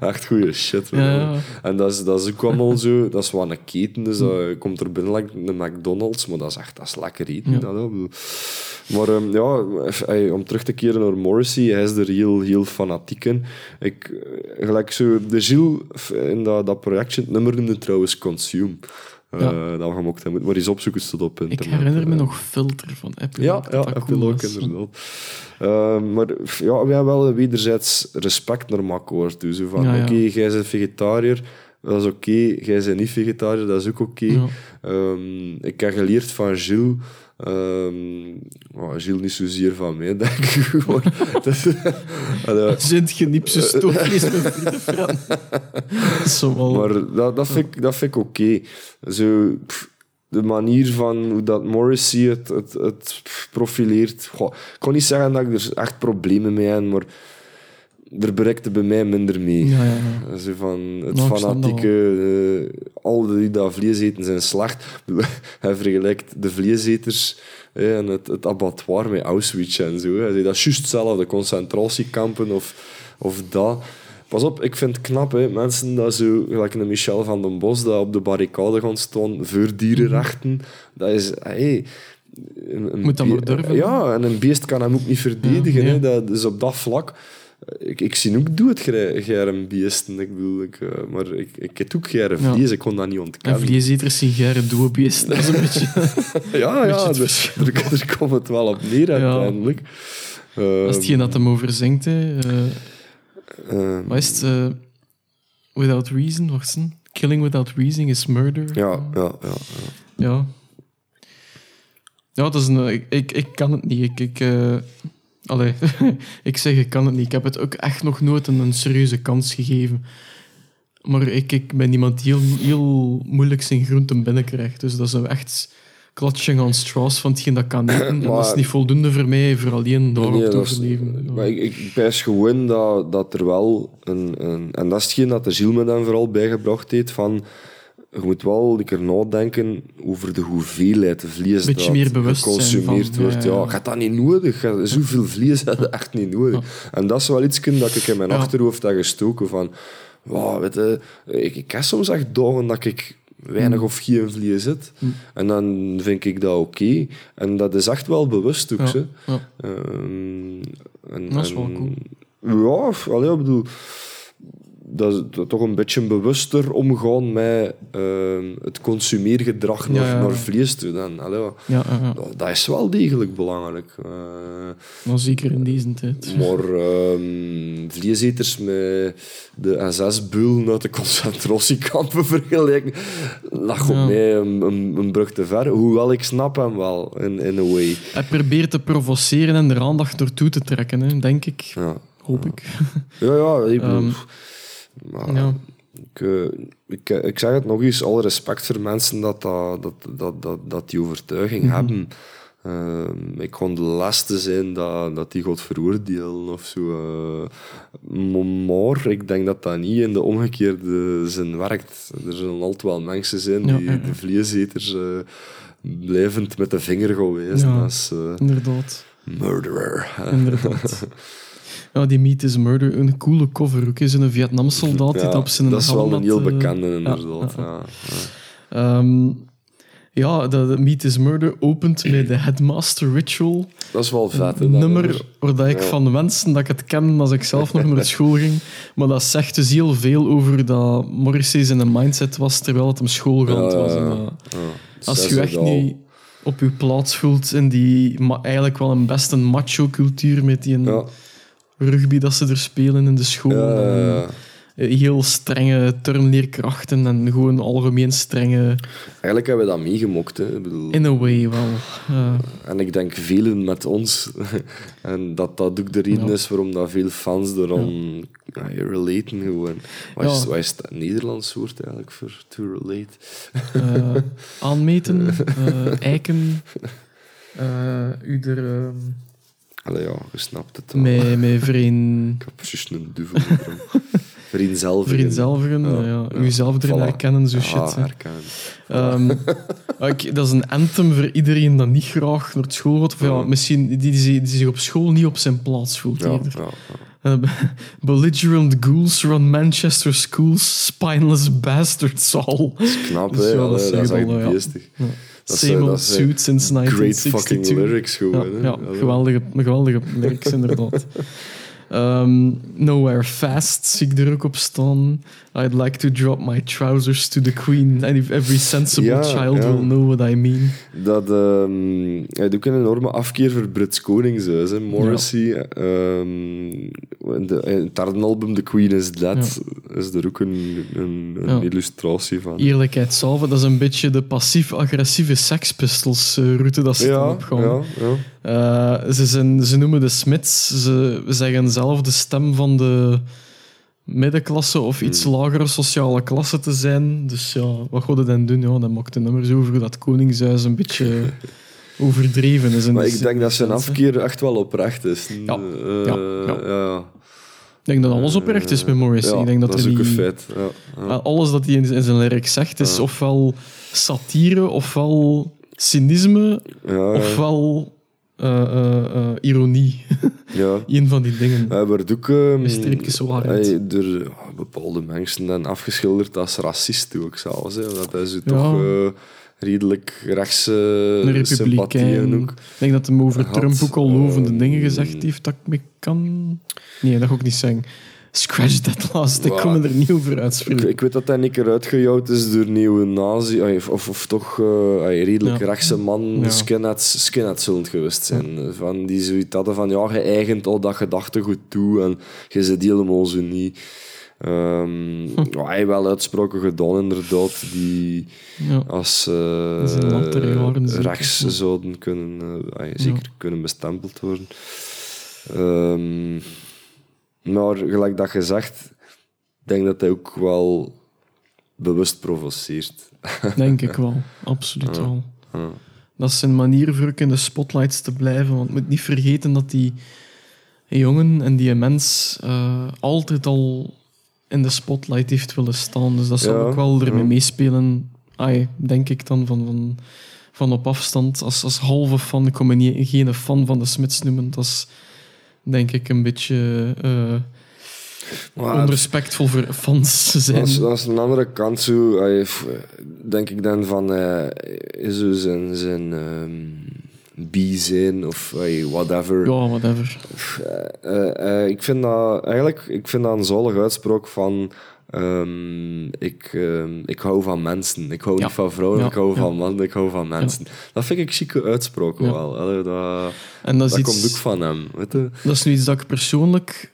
echt goede shit. Ja, ja. En dat is, dat is ook allemaal zo... Dat is wel een keten, dus dat komt er binnen like een McDonald's, maar dat is echt dat is lekker eten. Ja. Dat, bedoel, maar ehm, ja, om terug te keren naar Morrissey, hij is er heel, heel fanatiek in. Ik, eh, gelijk zo, de Gilles in dat, dat projectje, het nummer noemde trouwens Consume. Eh, Ja. Dat we gemokt hebben. Maar eens opzoeken, staat op Ik internet. herinner me Eh, nog Filter van Apple. ja, dat ja heb cool ook inderdaad. Ehm, maar ja, we hebben wel wederzijds respect naar toe. Zo van, Ja, oké, jij bent vegetariër, dat is oké. Jij bent niet vegetariër, dat is ook oké. Ehm, ik heb geleerd van Gilles... ehm oh, Gilles niet zozeer van mij, denk ik. Allee, Zint is zo wel- Maar dat, dat vind ik, dat vind ik oké. Zo, pff, de manier van hoe dat Morrissey het, het, profileert. Goh, ik kan niet zeggen dat ik er echt problemen mee heb, maar er bereikte bij mij minder mee. Ja, ja, ja. Zo van het Nou, fanatieke, eh, al die dat vlees eten zijn slacht. Hij vergelijkt de vleeseters en het, het abattoir met Auschwitz en zo. Hij zei dat is juist hetzelfde, concentratiekampen of, of dat. Pas op, ik vind het knap, hè, mensen dat zo, gelijk een Michel van den Bos, dat op de barricade gaan staan voor dierenrechten. Dat is, hey, een, een Moet dat maar durven. Ja, en een beest kan hem ook niet verdedigen. Hè. Dat, dus op dat vlak... Ik, ik zie ook doe het geren beesten. Ik bedoel, ik, eh, maar ik, ik heb ook geren Ja. ik kon dat niet En ontkennen. vleeseters zien gere doelbeesten. Dat is een beetje... Ja, ja, dus, er, er komt het wel op neer uiteindelijk. Dat is hetgeen dat hem over zingt. Hè. Is het? eh, without reason, wacht eens. Killing without reason is murder. ja, ja, ja, ja. Ja. Ja, dat is een... Ik, ik, ik kan het niet. Ik... ik allee, ik zeg ik kan het niet. Ik heb het ook echt nog nooit een, een serieuze kans gegeven. Maar ik, ik ben iemand die heel, heel moeilijk zijn groenten binnenkrijgt. Dus dat is nou echt clutching on straws van hetgeen dat kan eten. En dat is niet voldoende voor mij voor alleen daarop Nee, te overleven. Ja. Maar ik, ik pijs gewoon dat, dat er wel een, een... En dat is hetgeen dat de Gilles me dan vooral bijgebracht heeft, van... Je moet wel een keer nadenken over de hoeveelheid vlees Beetje dat meer geconsumeerd van, wordt. ja, Ja, hebt dat niet nodig. Je- Zoveel vlees heb je echt niet nodig. En dat is wel iets dat ik in mijn Ja. achterhoofd heb gestoken van... Wow, weet je, ik, ik heb soms echt dagen dat ik weinig Mm. of geen vlees zit. En dan vind ik dat oké. En dat is echt wel bewust ook. Ja, ja. Ehm, en, Dat is wel en- Ja, allee, ik bedoel... Dat, toch een beetje bewuster omgaan met ehm, het consumeergedrag naar, ja. naar vlees toe. Dan, allee, Ja, dat, dat is wel degelijk belangrijk. Maar zeker in deze tijd. maar ehm vleeseters met de SS-bul uit de concentratiekampen vergelijken, dat gaat Ja. mij een, een, een brug te ver. Hoewel ik snap hem wel, in, in a way. Hij probeert te provoceren en er aandacht naartoe te trekken, hè, denk ik. Ja, Hoop ik. ja, ja ik bedoel... Maar, ja. ik, eh, ik, ik zeg het nog eens, alle respect voor mensen dat, dat, dat, dat, dat, dat die overtuiging Mhm. hebben. Ehm, ik kon de laatste zijn dat, dat die God veroordelen of zo. eh. Maar ik denk dat dat niet in de omgekeerde zin werkt. Er zullen altijd wel mensen zijn die ja, ja. de vleeseters eh, blijvend met de vinger gaan wijzen Ja. als eh, Inderdaad. murderer. Inderdaad. Ja, die Meat is Murder, een coole cover. Ook is een Vietnam-soldaat die Ja, op zijn dat is wel een heel eh, bekende, inderdaad. ja, Ja, ja. Ehm, ja, de, de Meat is Murder opent met de Headmaster Ritual. Dat is wel vet. hè, Een nummer waar dat ik Ja. van wensen dat ik het ken als ik zelf nog naar school ging. Maar dat zegt dus heel veel over dat Morrissey zijn een mindset was terwijl het hem schoolgaand Ja, was. En ja. Ja. als je echt niet op je plaats voelt in die eigenlijk wel een best een macho-cultuur met die Ja, rugby dat ze er spelen in de school. ja, ja, en, ja. eh, Heel strenge turnleerkrachten en gewoon algemeen strenge... Eigenlijk hebben we dat meegemokt. Hè. Ik bedoel, In a way wel. En ik denk velen met ons. en dat dat ook de reden Ja. is waarom dat veel fans erom ja. relaten gewoon. Wat is, Ja. wat is Nederlands woord eigenlijk voor to relate? eh, aanmeten, eh, eiken, u er ehm, Allee, ja, je snapt het met, met vriend, Ik heb precies een duvel. erom. Vereenzelvigen. vereenzelvigen, Ja, ja, ja, ja. uzelf erin Voilà. herkennen, zo Ah, shit. hè. herkennen. Ehm, ik- dat is een anthem voor iedereen dat niet graag naar school gaat. Of ja, Ja. misschien die, die, zich- die zich op school niet op zijn plaats voelt. Ja, ja, ja. Uh, belligerent ghouls run Manchester schools, spineless bastards all. Dat is knap, Dus hè. ja, dat dat is echt al, ja. beestig. Dat Same eh, old eh, suit Great 1962. fucking lyrics Ja, gewoon. ja Allee. geweldige, geweldige lyrics inderdaad. Ehm, nowhere fast zie ik er ook op staan. I'd like to drop my trousers to the queen. And if every sensible Ja, child ja. will know what I mean. Dat ehm hij ook een enorme afkeer voor Brits Koningshuis, hè, Morrissey. Ehm, in, de, in het derde album, The Queen is Dead, is er ook een, een, een Ja. illustratie van. Eerlijkheid salve, dat is een beetje de passief-agressieve Sex Pistols eh, route dat ze ja, opgaan. ja, ja. Eh, ze, zijn, ze noemen de Smiths. Ze zeggen zelf de stem van de middenklasse of iets Hmm. lagere sociale klasse te zijn. Dus ja, wat het dan doen? Ja, dan maakt de nummers over dat Koningshuis een beetje overdreven is. Maar die ik denk dat zijn afkeer echt wel oprecht is. Ja, Eh, ja, ja. ja. Ik denk dat alles oprecht is met Morrissey. Ja, ik denk dat, dat is ook een niet- feit. Ja, alles dat hij in in zijn lyric zegt is ofwel satire, ofwel cynisme, ofwel eh, eh, ironie. ja. Een van die dingen. Hij wordt ook ehm, Een streepjes hij door ja, bepaalde mensen dan afgeschilderd als racist ook zelfs. Hè. Dat hij zo Ja. toch redelijk rechtse sympathieën ook. Ik denk dat hij over had, Trump ook al lovende ehm, dingen gezegd heeft dat ik me kan... Nee, dat ga ik niet zeggen. Scratch that last. Ik Wow. kon me er niet over Ik, uitspreken. ik weet dat hij een keer uitgejouwd is door nieuwe nazi, of, of, of toch ay, redelijk Ja. rechtse man, Ja. skinheads, skinheads zullen geweest zijn. Van die zoiets hadden van, ja, je eigent al dat gedachtegoed toe en je zit helemaal zo niet. Ehm hij heeft wel uitspraken gedaan, inderdaad, die Ja. als zeker, rechts zouden kunnen, eh, zeker kunnen bestempeld worden. Ehm, maar gelijk dat je zegt, ik denk dat hij ook wel bewust provoceert. Denk ik wel. Absoluut wel. Ja. Dat is zijn manier voor ook in de spotlights te blijven. Want je moet niet vergeten dat die jongen en die mens eh, altijd al in de spotlight heeft willen staan. Dus dat zal Ja, ook wel ermee meespelen. Ai, denk ik dan van, van, van op afstand. Als, als halve fan, ik kon me niet, geen fan van de Smits noemen. Dat is denk ik een beetje eh, Maar onrespectvol voor fans te zijn. dat is, dat is een andere kant zo. denk ik dan van eh, zo zijn, zijn ehm bi zijn of whatever. Ja, whatever. Eh, ik vind dat eigenlijk ik vind dat een zalige uitspraak van. Ehm, ik, ehm, ik hou van mensen. Ik hou Ja. niet van vrouwen, Ja, ik hou van mannen, ik hou van mensen. Dat vind ik chique uitspraak Ja. wel. Allee, dat En dat is dat iets... komt ook van hem. Weet je? Dat is nu iets dat ik persoonlijk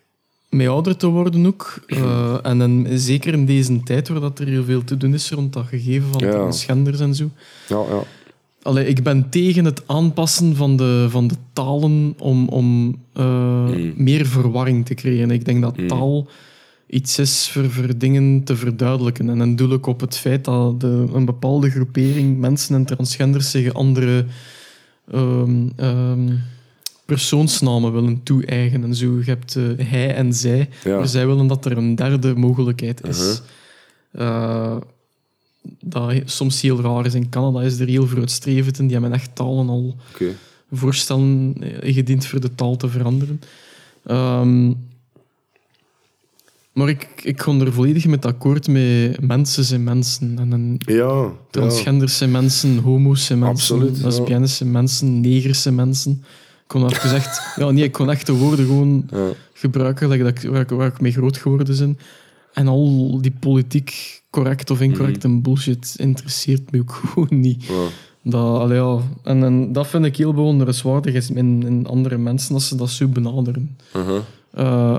mee ouder te worden ook. eh, en dan, zeker in deze tijd waar dat er heel veel te doen is rond dat gegeven van transgenders en zo. Ja, ja. Allee, ik ben tegen het aanpassen van de, van de talen om, om eh, Mm. meer verwarring te creëren. Ik denk dat Mm. taal iets is voor, voor dingen te verduidelijken. En dan doe ik op het feit dat de, een bepaalde groepering mensen en transgenders zich andere ehm, ehm, persoonsnamen willen toe-eigenen. Zo, je hebt eh, hij en zij. Ja. Maar zij willen dat er een derde mogelijkheid is. Uh-huh. Eh, dat soms heel raar is. In Canada is er heel vooruitstrevend in. Die hebben echt talen al voorstellen eh, ingediend voor de taal te veranderen. Ehm, maar ik, ik ga er volledig met akkoord met mensen zijn mensen. En een Ja, zijn mensen, homo's zijn mensen, Absoluut, ja. lesbiennes zijn mensen, negers zijn mensen. Ik kon even echt... ja, nee, ik kon echt de woorden gewoon gebruiken like dat ik, waar, ik, waar ik mee groot geworden ben. En al die politiek correct of incorrect Mhm. bullshit interesseert me ook gewoon niet. Dat, allee, ja. en, en dat vind ik heel bewonderenswaardig in, in andere mensen, dat ze dat zo benaderen. Eh,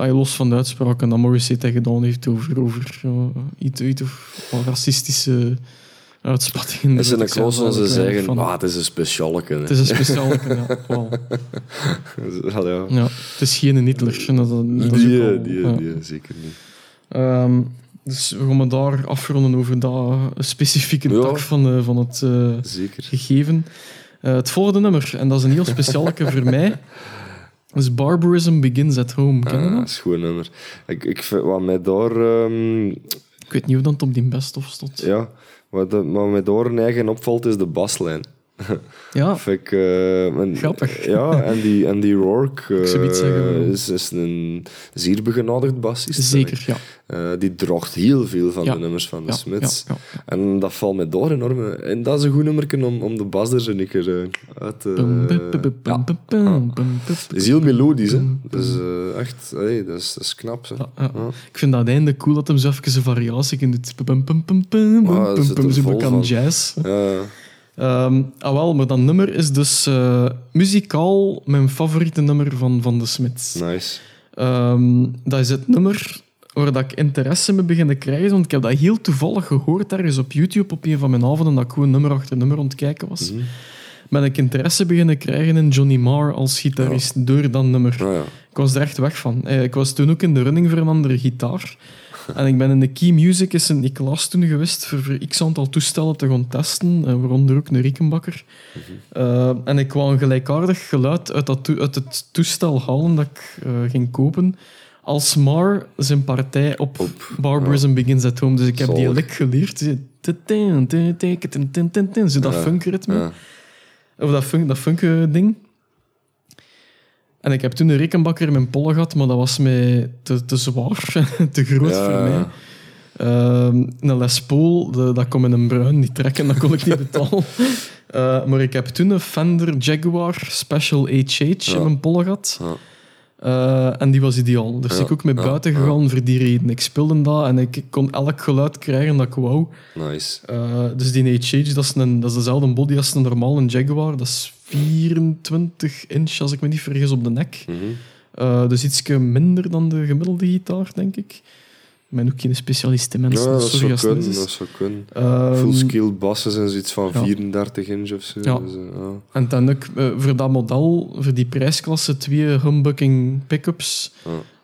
je los van de uitspraken dat Morrissey tegen gedaan heeft over, over eh, iets, iets of racistische uitspattingen. Is in een als ze weinig zeggen, ah, het is een specialeke. Het is een speciaal. ja, wel. ja, ja. het is geen Hitler. Dat, dat, dat is Die, eh, al- die, ja. die, zeker niet. Ehm, dus we gaan me daar afronden over dat specifieke Ja. tak van, eh, van het eh, Zeker. gegeven. Eh, het volgende nummer, en dat is een heel speciaalke voor mij, is Barbarism Begins at Home. Ken je Ah, dat? is gewoon een nummer. Ik, ik vind, wat mij daar... ehm, Ik weet niet hoe dat op die best of stond. ja, wat, wat mij daar een eigen opvalt, is de baslijn. Ja, ik, eh, Grappig. Ja, en die, en die Rourke eh, zeggen. is, is een zeer begenadigd bassist. zeker. Ja, Eh, die draagt heel veel van Ja. de nummers van de ja, Smiths. ja, ja. En dat valt mij daar enorm... En dat is een goed nummer om, om de bas er zo een keer uit te... Bum, Het is heel melodisch, hè. Dus echt... hey, dat, is, dat is knap, hè. Ik vind dat einde cool dat hem zo even een variatie in doet. Ah, er Zo bekend jazz. Ja, Ehm, ah wel, maar dat nummer is dus eh, muzikaal mijn favoriete nummer van, van de Smiths. nice. Ehm, dat is het nummer waar dat ik interesse mee begin te krijgen. Want ik heb dat heel toevallig gehoord ergens op YouTube op een van mijn avonden dat ik gewoon nummer achter nummer aan het kijken was. Mhm. Ben ik interesse beginnen krijgen in Johnny Marr als gitarist door dat nummer. Ah, ja. Ik was er echt weg van. Eh, Ik was toen ook in de running voor een andere gitaar. En ik ben in de Key Music is in Iclas toen geweest voor, voor x aantal toestellen te gaan testen, waaronder ook een Rickenbacker. Eh, en ik wou een gelijkaardig geluid uit, dat uit het toestel halen dat ik eh, ging kopen, als Mar zijn partij op, Op, Barbarism Begins at Home. Dus ik heb die lick geleerd. Zo dat funkritme. Of dat, funk, dat funk-ding. En ik heb toen een rekenbakker in mijn pollen gehad, maar dat was mij te, te zwaar, te groot Ja. voor mij. Ehm, een Les Paul, de- dat kon in een bruin niet trekken, dat kon ik niet betalen. Eh, maar ik heb toen een Fender Jaguar Special HH in mijn pollen gehad. Ja. Eh, en die was ideaal. Dus Ja, ik ook mee ja, buiten ja. gegaan voor die reden. Ik speelde dat en ik kon elk geluid krijgen dat ik wou. Nice. Eh, dus die HH, dat is, een, dat is dezelfde body als een normale Jaguar. Dat is 24 inch, als ik me niet vergis, op de nek. Mhm. Eh, dus iets minder dan de gemiddelde gitaar, denk ik. Ben ook geen specialist in Ja, mensen. dat zou kunnen. Dat zou kunnen. Ehm, Full scale bassen zijn zoiets van ja. 34 inch of zo. Ja. Dus, eh, ja. En dan ook eh, voor dat model, voor die prijsklasse, twee humbucking pickups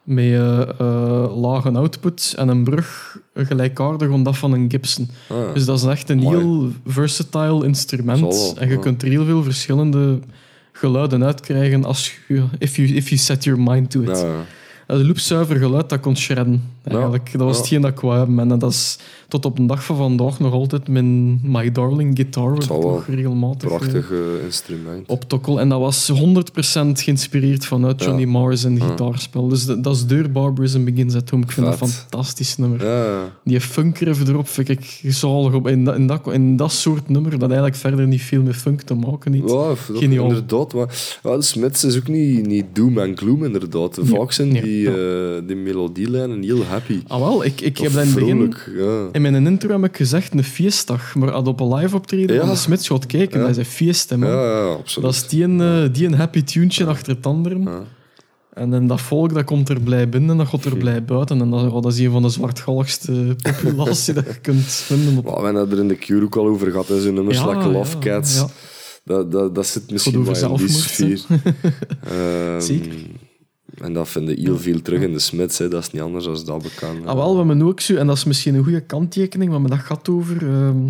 met eh, lage output en een brug gelijkaardig aan dat van een Gibson. Ah, ja. Dus dat is echt een Mooi. heel versatile instrument. Wel, en je kunt er heel veel verschillende geluiden uitkrijgen als je, if you, if you set your mind to it. Een loopzuiver geluid dat kon shredden. Eigenlijk. Dat was Ja. hetgeen dat ik wou hebben. En dat is tot op de dag van vandaag nog altijd mijn My Darling guitar, nog regelmatig eh, Prachtig instrument. op tokkel. En dat was 100% geïnspireerd vanuit Ja. Johnny Mars en gitaarspel. Dus dat, dat is Deur Barbarism Begins at Home. Ik vind dat een Vet. fantastisch nummer. Die funkriff erop vind ik zalig. Op. In, dat, in, dat, in dat soort nummer, dat eigenlijk verder niet veel met funk te maken heeft. Ja, Geniaal. inderdaad. Maar ja, de Smits is ook niet, niet doom en gloom, inderdaad. Vaak zijn nee, die, ja. eh, die melodielijnen heel happy. Ah wel, ik, ik Of heb dat in het begin... ja. In mijn intro heb ik gezegd een feestdag, maar als op een live optreden Ja. de Smits gaat kijken, dat is een feest, hè, man. Ja, ja, absoluut. Dat is die een, eh, die een happy tuentje achter het andere. En dan dat volk dat komt er blij binnen en dat gaat er blij buiten. En dat, oh, dat is een van de zwartgalligste populatie dat je kunt vinden. Op... We hebben het er in de Cure ook al over gehad, zo'n nummers Ja, like Love ja, Cats. Dat, dat, dat zit misschien wel in die sfeer. Ehm, Zeker. En dat vinden heel veel terug in de Smits. Hè. Dat is niet anders dan dat bekend. Ah, wel, we hebben ook zo, en dat is misschien een goede kanttekening, maar dat gaat over. ehm,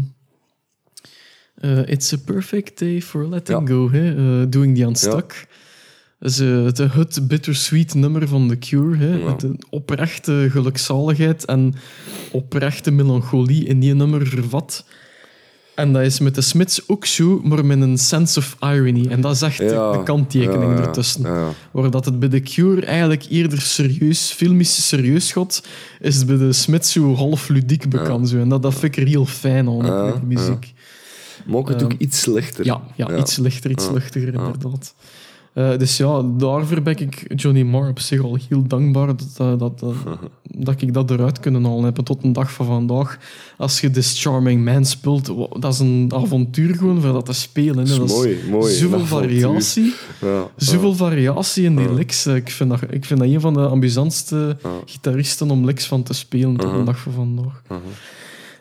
eh, It's a perfect day for letting Ja. go, hè? eh, Doing the Unstuck. Dat is eh, het, het bittersweet nummer van The Cure. Hè? Ja. Met een oprechte gelukzaligheid en oprechte melancholie in die nummer vervat. En dat is met de Smiths ook zo, maar met een sense of irony. En dat is echt Ja, de kanttekening ja, ja, ertussen. Waar dat het bij The Cure eigenlijk eerder serieus, filmisch serieus gaat, is het bij de Smiths zo half ludiek bekend. Zo. En dat, dat vind ik heel fijn aan, met muziek. Maak het ook Ehm, iets lichter. Ja, ja, iets lichter, iets luchtiger, inderdaad. Eh, dus ja, daarvoor ben ik Johnny Marr op zich al heel dankbaar dat, dat, dat, dat, dat ik dat eruit kunnen halen heb. Tot een dag van vandaag. Als je This Charming Man speelt, dat is een avontuur gewoon voor dat te spelen. Dat is Dat is mooi, mooi. Zoveel Een variatie. Ja, Zoveel variatie in die licks. Ik vind, dat, ik vind dat een van de amusantste gitaristen om licks van te spelen tot Uh-huh. de dag van vandaag. Uh-huh.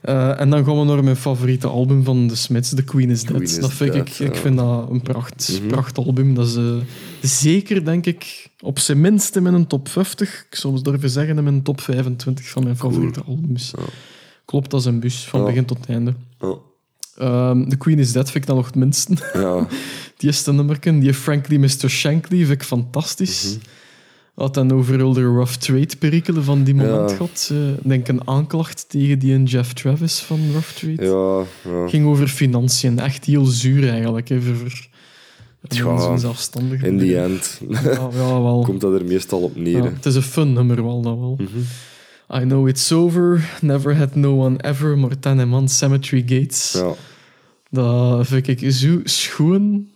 Eh, en dan gaan we naar mijn favoriete album van The Smiths, The Queen is Dead. Is dat vind Dead, ik, ik vind dat een pracht, Mhm. prachtalbum. Dat is eh, zeker, denk ik, op zijn minst in mijn top 50. Ik zou durven zeggen in mijn top 25 van mijn Cool. favoriete albums. Ja. Klopt als een bus, van Ja. begin tot einde. Ehm, The Queen is Dead vind ik dan nog het minste. Ja. Die eerste nummerken, die Frankly Mr. Shankly, vind ik fantastisch. Mhm. Had dan over heel de rough trade perikelen van die moment Ja. gehad. Eh, denk een aanklacht tegen die een Jeff Travis van Rough Trade. Ja, ja. ging over financiën. Echt heel zuur eigenlijk. Hè, voor, Ja, zelfstandige. In the end Ja, wel. komt dat er meestal op neer. Het is een fun nummer wel, dat wel. Mhm. I know it's over, never had no one ever, maar Tenement Cemetery Gates. Ja. Dat vind ik zo schoon.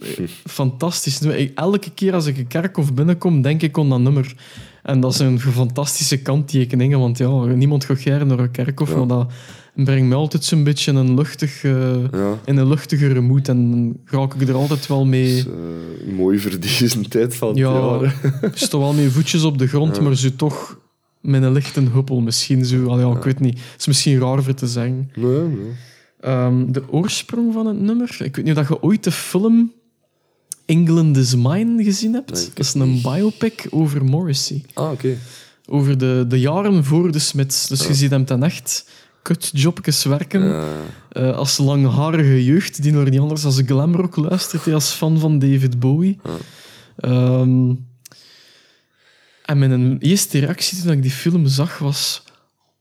Fantastisch. Elke keer als ik een kerkhof binnenkom, denk ik aan dat nummer. En dat zijn fantastische kanttekeningen, want ja, niemand gaat graag naar een kerkhof, Ja. maar dat brengt mij altijd zo'n beetje in een, luchtig, eh, Ja. in een luchtigere moed. En dan raak ik er altijd wel mee... Dus, eh, mooi voor deze tijd van het Ja, jaar. hè. wel met voetjes op de grond, Ja. maar zo toch met een lichte huppel misschien zo. Ja, ik weet niet. Het is misschien raar voor te zeggen. Nee, nee. Ehm, de oorsprong van het nummer. Ik weet niet of je ooit de film England is Mine gezien hebt. Nee, dat is een biopic over Morrissey. Ah, oké. Over de, de jaren voor de Smiths. Dus je ziet hem dan echt kutjobjes werken. Eh, als langharige jeugd die naar niet anders als glamrock luistert. hè, Als fan van David Bowie. Ehm, En mijn eerste reactie toen ik die film zag was...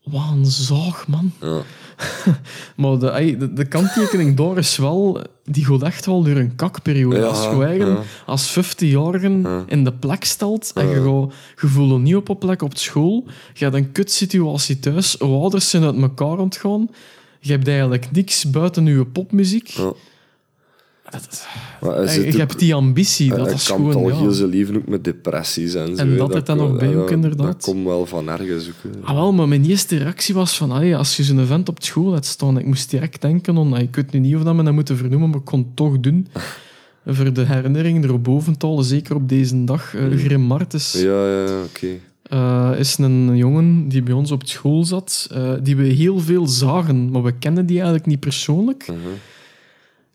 Wat een zaag, man. Ja. Maar de, de, de kanttekening daar is wel... Die gaat echt wel door een kakperiode. Ja, als je eigen ja. als 50-jarigen Ja. in de plek stelt en je, gaat, je niet op een plek op school, je hebt een kutsituatie thuis, je ouders zijn uit elkaar ontgaan, je hebt eigenlijk niks buiten je popmuziek. Ja. Dat is- Maar hij ook- hebt die ambitie, dat is gewoon... al ja. heel zijn leven ook met depressies en zo. En dat er dan nog bij ook, inderdaad. Dat komt wel van ergens ook. Ah, wel, maar mijn eerste reactie was van, allee, als je zo'n event op school hebt staan, ik moest direct denken aan, ik weet nu niet of dat we dat moeten vernoemen, maar ik kon het toch doen. Voor de herinnering erboven te halen, zeker op deze dag. eh Grim Martens Ja, ja, ja, oké. eh, is een jongen die bij ons op school zat, eh, die we heel veel zagen, maar we kennen die eigenlijk niet persoonlijk. Mhm.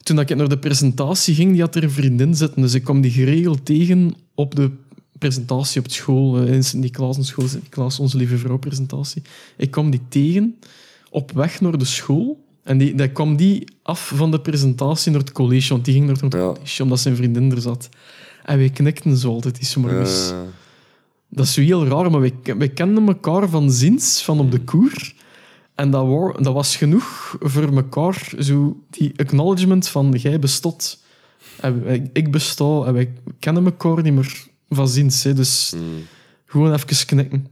Toen ik naar de presentatie ging, die had er een vriendin zitten, dus ik kwam die geregeld tegen op de presentatie op school, eh, in Sint-Niklaas, een school Sint-Niklaas, onze lieve vrouw presentatie. Ik kwam die tegen op weg naar de school. En die, dan kwam die af van de presentatie naar het college, want die ging naar het Ja. college, omdat zijn vriendin er zat. En wij knikten zo altijd iets morgens. Ja, Dat is heel raar, maar wij, wij kenden elkaar van zins, van op de koer. En dat, dat was genoeg voor elkaar, zo die acknowledgement van jij bestot. En ik besta en wij kennen elkaar niet meer van zins. Hè, dus Mm. gewoon even knikken.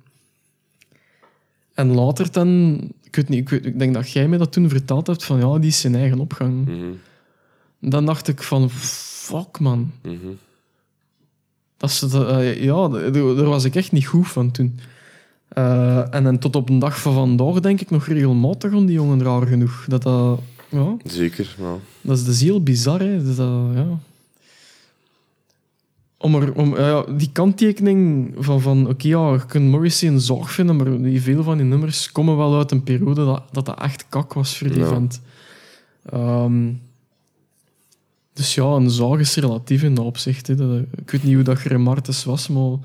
En later dan, ik, weet niet, ik, weet- ik denk dat jij mij dat toen verteld hebt, van ja, die is zijn eigen opgang. Mhm. Dan dacht ik van, fuck man. Mhm. Dat is, dat, eh, ja, daar was ik echt niet goed van toen. Eh, en dan tot op de dag van vandaag denk ik nog regelmatig aan die jongen, raar genoeg. Dat, dat, ja, Zeker, ja. dat is dus heel bizar. Hè. Dat, dat, ja. Om er, om, ja, die kanttekening van, van oké, ja, je kunt Morrissey een zorg vinden, maar die, veel van die nummers komen wel uit een periode dat dat, dat echt kak was voor die Ja. vent. Ehm, dus ja, een zaag is relatief in dat opzicht. Hè. Dat, ik weet niet hoe dat Gremartes was, maar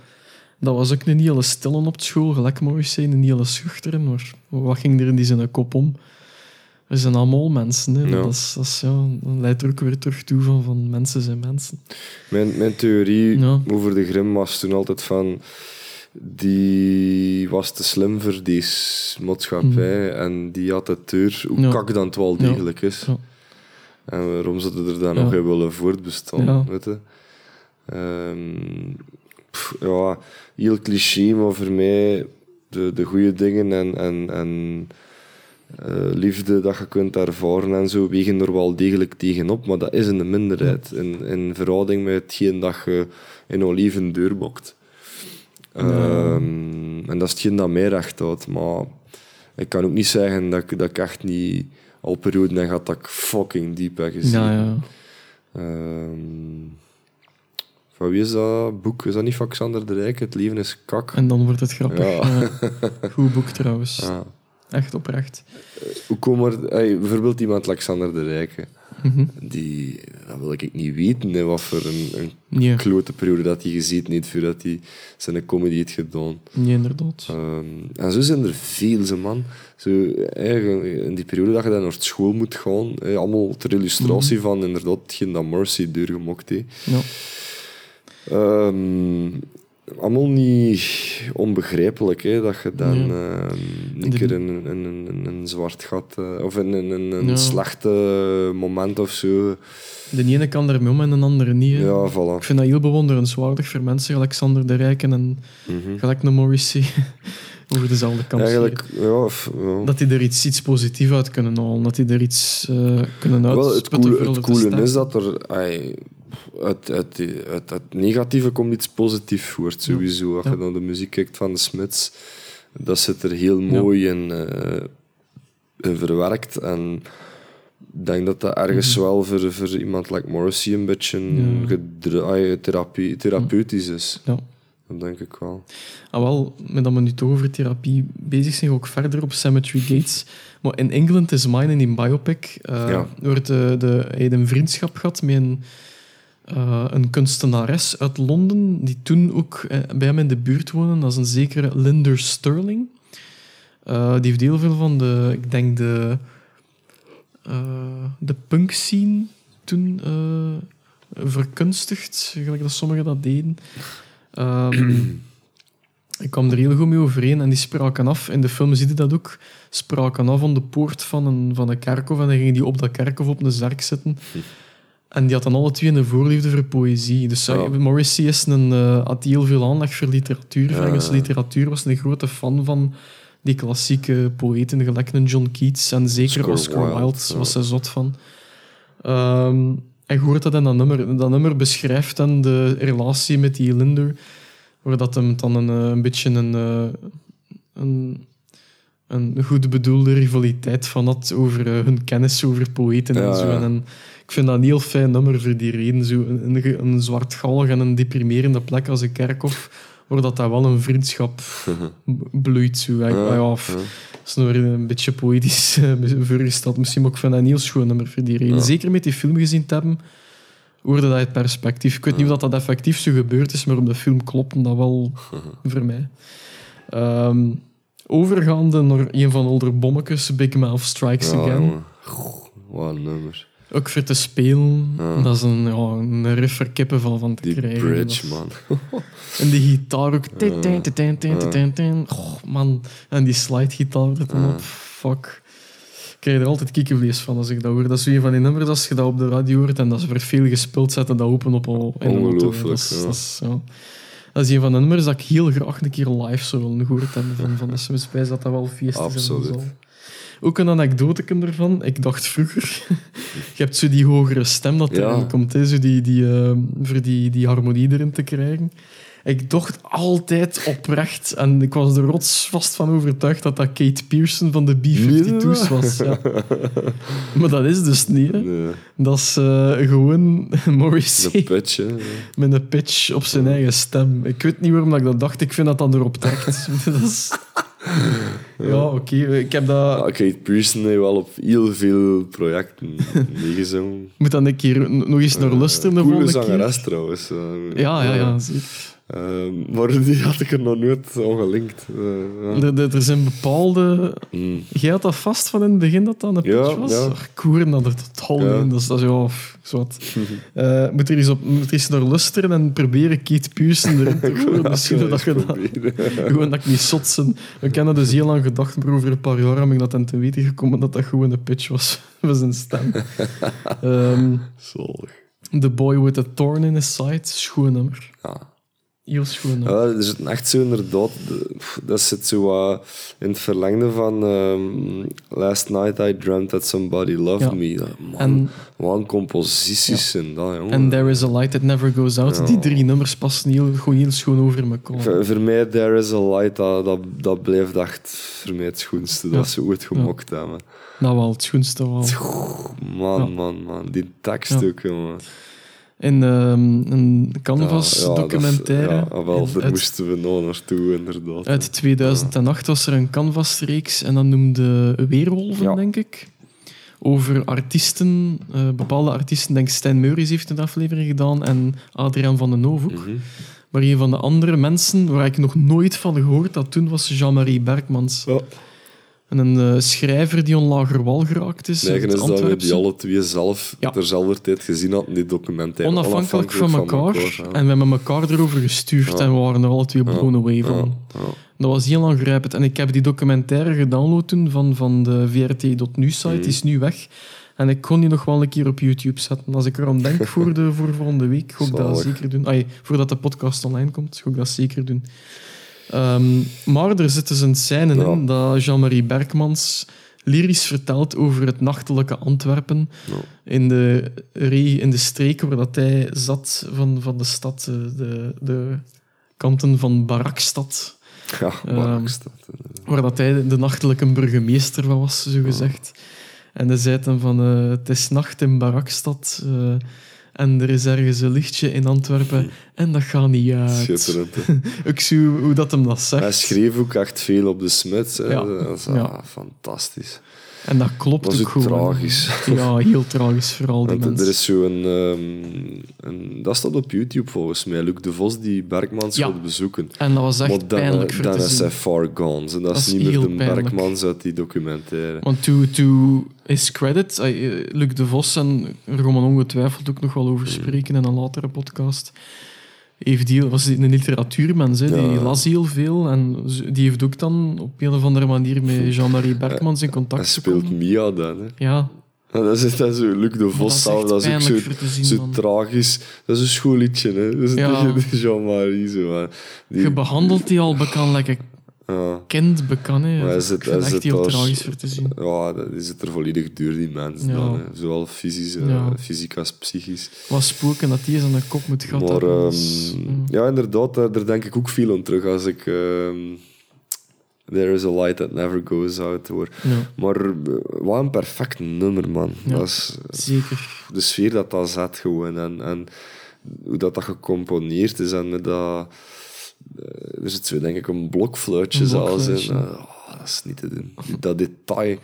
dat was ook een hele stille op school, gelijk Morrissey, een hele schuchteren. Maar wat ging er in die zijn kop om? We zijn allemaal mensen. Hè. Ja. Dat, is, dat, is, ja, dat leidt er ook weer terug toe van, van mensen zijn mensen. Mijn, mijn theorie Ja. over de Grim was toen altijd van... Die was te slim voor deze maatschappij en die had het deur, hoe kak dan het wel degelijk is. En waarom zouden er dan nog in willen voortbestaan, weet je? Ehm, pff, ja, heel cliché, maar voor mij de, de goede dingen en, en, en eh, liefde dat je kunt ervaren en zo wegen er wel degelijk tegenop, maar dat is in de minderheid in, in verhouding met hetgeen dat je in je leven deurbokt. Ehm, en dat is hetgeen dat mij recht houdt, maar ik kan ook niet zeggen dat ik, dat ik echt niet al perioden heb gehad dat ik fucking diep heb gezien. Ja, ja. Ehm, van wie is dat boek? Is dat niet van Xander de Rijk? Het leven is kak. En dan wordt het grappig. Ja. Ja. Goed boek trouwens. Ja. Echt oprecht. Hoe komen er... Hey, bijvoorbeeld iemand like Xander de Rijke. Mhm. Die... Dat wil ik niet weten, hè, wat voor een, een Nee, klote periode dat hij gezeten heeft voordat hij zijn comedy heeft gedaan. nee, inderdaad. Ehm, en zo zijn er veel, ze man. Zo, eigenlijk in die periode dat je dan naar school moet gaan, hè, allemaal ter illustratie van inderdaad hetgeen dat Mercy doorgemokt heeft. Ja. Ehm, allemaal niet onbegrijpelijk, hè, dat je dan Nee. ehm, een De- keer in een, een- een zwart gat, eh, of in een, een, een Ja. slechte moment of zo. De ene kan ermee om en de andere niet. hè. Ja, Ik voilà. vind dat heel bewonderenswaardig voor mensen gelijk Sander de Rijken en Mhm. gelijk een Morrissey over dezelfde kant. Eigenlijk, ja, ja. Dat die er iets, iets positiefs uit kunnen halen. Dat die er iets eh, kunnen Wel, het uitsputten. coole, het coole is dat er ai, uit, uit, negatieve komt iets positiefs voort, sowieso. Als je naar de muziek kijkt van de Smits, dat zit er heel mooi in, eh, in verwerkt. En ik denk dat dat ergens wel voor, voor iemand like Morrissey een beetje Mhm. Ja. therapie, therapeutisch is. Ja. Dat denk ik wel. Ah, wel, met dat we nu toch over therapie bezig zijn, ook verder op Cemetery Gates. Maar in England is Mine in die biopic eh Ja. wordt de, de, hij een vriendschap gehad met een, eh, een kunstenares uit Londen, die toen ook eh, bij hem in de buurt woonde. Dat is een zekere Linder Sterling. Eh, die heeft heel veel van de, ik denk de, de punk scene toen verkunstigd, gelijk dat sommigen dat deden. Ehm, Ik kwam er heel goed mee overeen en die spraken af. In de film zie je dat ook. Spraken af aan de poort van een, van een kerkhof en dan gingen die op dat kerkhof op een zerk zitten. En die hadden alle twee een voorliefde voor poëzie. Dus Ja. uh, Morrissey is een, eh, had heel veel aandacht voor literatuur, voor. Engelse literatuur. Was een grote fan van die klassieke poëten, gelijk een John Keats. En zeker Oscar Oscar, Wilde, was hij zot van. Ehm, en je hoort dat in dat nummer. Dat nummer beschrijft dan de relatie met die Linder, waar dat hem dan een, eh, een beetje een, eh, een, een goed bedoelde rivaliteit van had over eh, hun kennis over poëten Ja, en zo. En ik vind dat een heel fijn nummer voor die reden. Zo een, een, zwartgallig en een deprimerende plek als een kerkhof, waar dat, dat wel een vriendschap bloeit. Zo. Ja, Ja, dat is nog een beetje poëtisch eh, voorgesteld misschien, maar ik vind dat een heel schoon nummer voor die reden. Ja. Zeker met die film gezien te hebben, hoorde dat uit perspectief. Ik weet niet of dat, dat effectief zo gebeurd is, maar op de film klopte dat wel voor mij. Ehm, overgaande naar een van de bommetjes, Big Mouth Strikes Again. Wat een nummer. Ook voor te spelen, Ja. dat is een, ja, een riff er kippenvel van te Die krijgen. bridge, man. En die gitaar ook. Goh, man. En die slidegitaar er dan op. Fuck. Ik krijg er altijd kiekenvlees van als ik dat hoor. Dat is een van die nummers als je dat op de radio hoort en dat ze voor veel gespeeld zetten, dat open op al. Ongelooflijk, Dat is, ja. dat, is, ja. dat is een van de nummers dat ik heel graag een keer live zou willen gehoord hebben. Van, van de Spijs, dat dat wel feest is. en Absoluut. Ook een anekdote ervan. Ik dacht vroeger, je hebt zo die hogere stem dat Ja. erin komt, hè, zo die, die, eh, voor die, die harmonie erin te krijgen. Ik dacht altijd oprecht, en ik was er rotsvast van overtuigd dat dat Kate Pearson van de B-52's was. Ja. Maar dat is dus niet. Nee, Dat is eh, gewoon de Morrissey pitch, hè. met een pitch op zijn eigen stem. Ik weet niet waarom dat ik dat dacht. Ik vind dat dat erop trekt. dat is... Ja, oké. Ik heb dat... Ja, Kate Pearson heeft wel op heel veel projecten meegezongen. Ik moet dan een keer nog eens naar luisteren de Coole zangeres trouwens. eh. Ja, ja, ja. Eh, maar die had ik er nog nooit aan gelinkt. Eh, ja. Er, er- er zijn bepaalde... Mm. Jij had dat vast van in het begin dat dat een pitch Ja, was? ja. Ach, hoorde dat er totaal Ja. in. Dat is, dat is ja, zwart. Eh, moet er eens op, moet er eens naar luisteren en proberen Kate Pearson erin te horen. Misschien dat je dat... Gewoon dat ik niet zot ben. We kennen dus heel lang gedacht, maar over een paar jaar heb ik dat dan te weten gekomen dat dat gewoon een pitch was van zijn stem. Zalig. the Boy with a Thorn in His Side, schoon nummer. Ja. Schoon nummer. Ja, er zit echt zo pff, Dat zit zo in het verlengde van... ehm, Last night I dreamt that somebody loved Ja. me. Man, En- composities zijn dat, jongen. En There is a Light That Never Goes Out. Ja. Die drie nummers passen heel, gewoon heel schoon over elkaar. Voor, voor mij, There is a Light, dat, dat, dat blijft echt voor mij het schoonste dat Ja. ze ooit gemokt hebben. Nou wel, het schoonste wel. Man, Ja. man, man. Die tekst Ja. ook, jongen. In ehm, een Ja, Canvas ja, ah, wel, daar uit, moesten we nog naartoe, inderdaad. uit 2008 was er een Canvas-reeks en dat noemde Weerwolven, Ja. denk ik. Over artiesten, eh, bepaalde artiesten. Denk Stijn Meuris heeft een aflevering gedaan en Adriaan van den Hoof ook. Mhm. Maar een van de andere mensen waar ik nog nooit van gehoord had toen was Jean-Marie Berkmans. Ja. En een eh, schrijver die onlager wal geraakt is. Uit is dat we die alle twee zelf Ja. terzelfde tijd gezien hadden, die documentaire. Onafhankelijk van elkaar. ja. En we hebben elkaar erover gestuurd Ja. en we waren er alle twee blown away van. Dat was heel aangrijpend. En ik heb die documentaire gedownload toen van, van de VRT.nu-site. Mhm. Die is nu weg. En ik kon die nog wel een keer op YouTube zetten. Als ik erom denk voor, de, voor volgende week, ga ik dat zeker doen. Ay, voordat de podcast online komt, ga ik dat zeker doen. Ehm, maar er zit dus een scène Ja. in dat Jean-Marie Berkmans lyrisch vertelt over het nachtelijke Antwerpen Ja. in de, in de streek waar dat hij zat van, van de stad, eh, de, de kanten van Barakstad, Ja, Ehm, Barakstad. waar dat hij de nachtelijke burgemeester van was, zo gezegd. En hij zei dan van, eh, het is nacht in Barakstad eh, en er is ergens een lichtje in Antwerpen en dat gaat niet uit. Schitterend. Ik zie hoe, hoe dat hem dat zegt. Hij schreef ook echt veel op de. Hè. Ja. Dat is ah, fantastisch. En dat klopt Dat is ook tragisch. Ja, heel tragisch voor al die Want er mensen. is zo'n... ehm, een, dat staat op YouTube volgens mij. Luc de Vos die Bergmans Ja. gaat bezoeken. En dat was echt Maar dan, pijnlijk voor dan te is hij far gone. En dat, Dat is niet meer de pijnlijk. Bergmans uit die documentaire. Want to, to his credit, eh, Luc de Vos, en er gaan we ongetwijfeld ook nog wel over spreken in een latere podcast, heeft die, was een literatuurmens, hè, die Ja. las heel veel. En die heeft ook dan op een of andere manier met Jean-Marie Bergmans in Hij contact speelt gekomen. Mia dan. Hè. Ja, dan zit hij zo, Luc de dat Vos is dat is ook zo, zien, tragisch. Dat is een schoolliedje, hè. Dat is Ja. Jean-Marie, zo. Die, je behandelt die al bekend, lekker ja. kind. Hè. Maar hij Ik vind het echt zit heel als- tragisch voor te zien. Ja, dat is het er volledig duur, die mensen. Ja. Dan. Zowel fysisch, eh, Ja. fysiek als psychisch. Wat spoken dat die eens aan de kop moet gaan. Maar ehm, is- mm. ja, inderdaad, daar, daar denk ik ook veel aan terug als ik ehm, There is a light that never goes out hoor. Ja, Maar eh, wat een perfect nummer, man. Ja. Dat is zeker. de sfeer dat dat zet gewoon. En, en hoe dat, dat gecomponeerd is. En met dat... Er zit zo, denk ik, een blokfluitje Een zelfs in. oh, dat is niet te doen. Dat detail.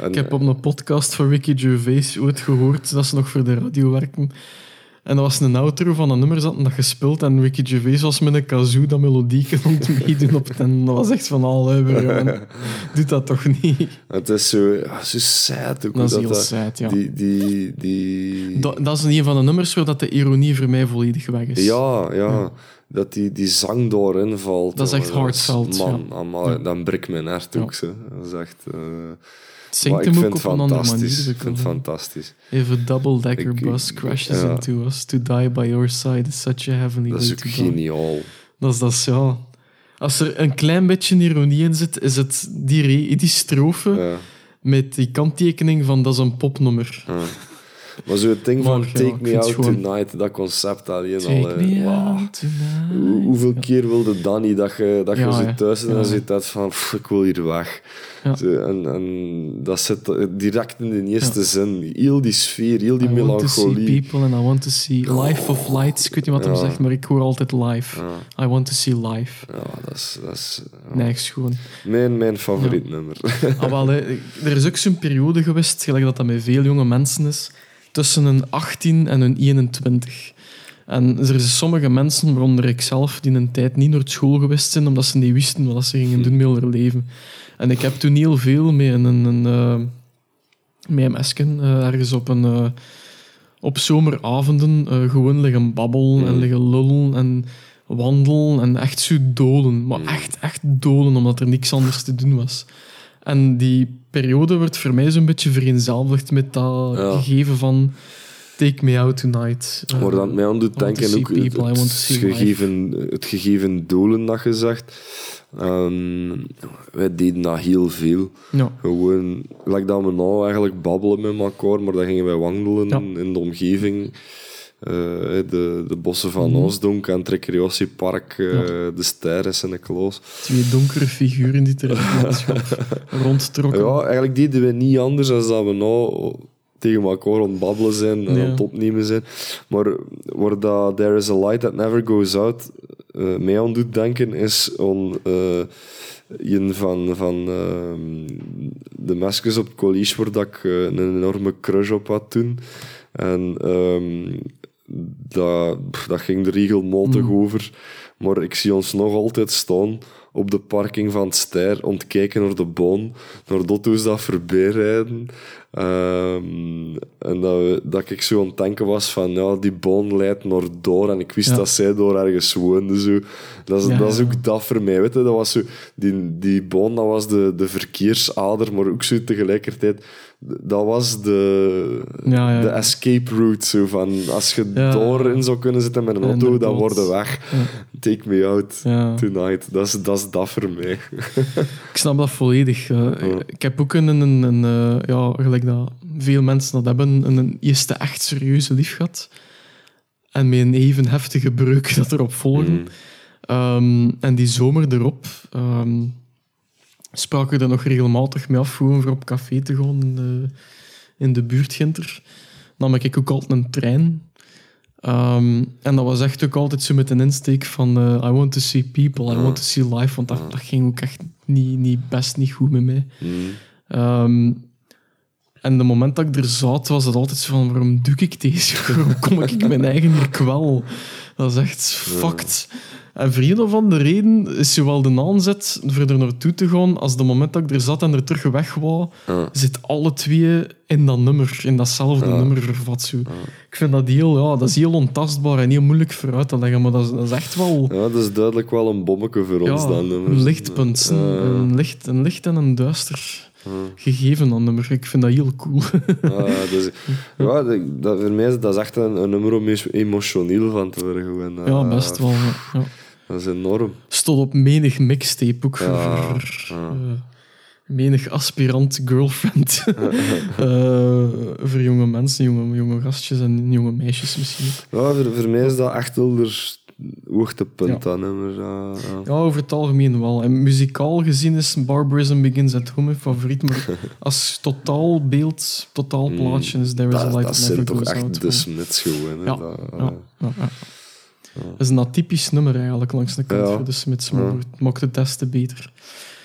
En, Ik heb op een podcast van Ricky Gervais ooit gehoord dat ze nog voor de radio werken. En dat was een outro van een nummer zat en dat gespeeld. En Ricky Gervais was met een kazoo dat melodie kon meedoen op. En dat was echt van al, hè, bro, man. Doe dat toch niet? Het is zo, ja, zo sad ook. Dat is heel dat, sad, ja. Die, die, die... Dat, dat is een van de nummers waar dat de ironie voor mij volledig weg is. Ja, ja. Dat die, die zang doorin valt. Dat is echt heartfelt, Man, ja. amai, Ja. dan breekt mijn hart ook. Zo. Dat is echt... eh, zingt ik hem vind ook op een andere manier. fantastisch. Ik vind het fantastisch. If a double-decker Ik- bus crashes ja. into us, to die by your side is such a heavenly Dat is ook geniaal. Dat is, dat ja... Als er een klein beetje ironie in zit, is het die, die strofe Ja, met die kanttekening van dat is een popnummer. ja. Maar zo het ding van Take Me Out gewoon- Tonight, dat concept al. Take hè. me Wauw. out tonight. Hoe- Hoeveel keer wilde Danny dat je, dat je Ja, zit thuis en dan zit dat van, "Pff, ik wil hier weg. Zo, en, en dat zit direct in de eerste zin. Heel die sfeer, heel die I want to see melancholie. people and I want to see life of lights. Ik weet niet wat Ja. zegt, maar ik hoor altijd live. Ja, I want to see life. ja, dat is, dat is gewoon. mijn, mijn favoriet nummer. Ah, wel, hè. er is ook zo'n periode geweest, gelijk dat dat met veel jonge mensen is, tussen een 18 en een 21. En er zijn sommige mensen, waaronder ik zelf, die een tijd niet naar school geweest zijn, omdat ze niet wisten wat ze gingen doen met hun leven. En ik heb toen heel veel met een, een, een, eh, met een mesken, eh, ergens op een... eh, op zomeravonden gewoon liggen babbelen en Mm. liggen lullen en wandelen en echt zo dolen. Maar Mm. echt, echt dolen, omdat er niks anders te doen was. En die periode wordt voor mij zo'n beetje vereenzelvigd met dat Ja. gegeven van Take Me Out Tonight. Waar dat mij aan doet denken ook het, people, gegeven, het gegeven doelen dat je zegt. Ehm, wij deden dat heel veel. ja. Gewoon, like dat we nou eigenlijk babbelen met elkaar, maar dan gingen wij wandelen Ja. in de omgeving. Eh, de, de bossen van Mhm. Oosdonk en het recreatiepark, eh, de Ster en Sint-Niklaas. Twee donkere figuren die er in het landschap rondtrokken. Ja, eigenlijk deden we niet anders dan dat we nou tegen elkaar aan het babbelen zijn en Ja. aan het opnemen zijn. Maar waar dat There is a Light That Never Goes Out eh, mij aan doet denken, is aan eh, een van, van ehm, de meisjes op het college waar dat ik een enorme crush op had toen. En ehm, dat, ging er regelmatig Mm. over. Maar ik zie ons nog altijd staan op de parking van het Ster om te kijken naar de boon, naar Dotto's dat voorbij rijden. Ehm, en dat, we, dat ik zo aan het denken was van, ja, die boon leidt naar door en ik wist Ja. dat zij door ergens woonde. Zo. Dat, is, Ja, dat is ook dat voor mij. Weet je? Dat was zo, die, die boon dat was de, de verkeersader, maar ook zo tegelijkertijd, dat was de, Ja, ja. de escape route. Zo van, als je Ja. doorin zou kunnen zitten met een auto, dan worden weg. Take me out tonight. Dat is, dat is dat voor mij. Ik snap dat volledig. eh. Ik heb ook een, een, een, eh, ja, gelijk dat veel mensen dat hebben, een, een eerste echt serieuze lief gehad. En met een even heftige breuk dat erop volgde. Mm. Ehm, en die zomer erop ehm spraken we er nog regelmatig mee af, gewoon voor op café te gaan in de, in de buurt Ginter. Nam ik ook altijd een trein. Ehm, en dat was echt ook altijd zo met een insteek van eh, I want to see people, I want to see life, want dat, dat ging ook echt niet, niet, best niet goed met mij. Ehm, en de moment dat ik er zat, was het altijd zo van, waarom doe ik deze? Waarom kom ik mijn eigen hier kwel? Dat is echt fucked. En voor een of andere reden is zowel de aanzet voor er naartoe te gaan, als de moment dat ik er zat en er terug weg wou, Ja. zit alle twee in dat nummer, in datzelfde Ja. nummer. Zo. Ik vind dat heel, ja, dat is heel ontastbaar en heel moeilijk voor uit te leggen, maar dat is, dat is echt wel Ja, dat is duidelijk wel een bommetje voor ons dan. een lichtpunt. Een, licht, een licht en een duister gegeven dat nummer. Ik vind dat heel cool. Ja, dus, ja, dat, voor mij is dat echt een, een nummer om emotioneel van te worden. gewoon. ja, Ah, best wel. ja. Ja. Dat is enorm. Stond op menig mixtape ook voor, Ja, voor, ja. eh, menig aspirant girlfriend. Eh, voor jonge mensen, jonge, jonge gastjes en jonge meisjes misschien. Ja, voor, voor mij is dat echt wel hoogtepunt, Ja. dat nummer. Ja, ja. Ja, over het algemeen wel. En muzikaal gezien is Barbarism Begins at Home mijn favoriet, maar als totaalbeeld, totaalplaatje is There is a Light dat zijn toch echt de Smiths gewoon. Ja, Dat, Ja. Dat is een atypisch nummer eigenlijk langs de kant voor de Smiths, maar het maakt het des te beter.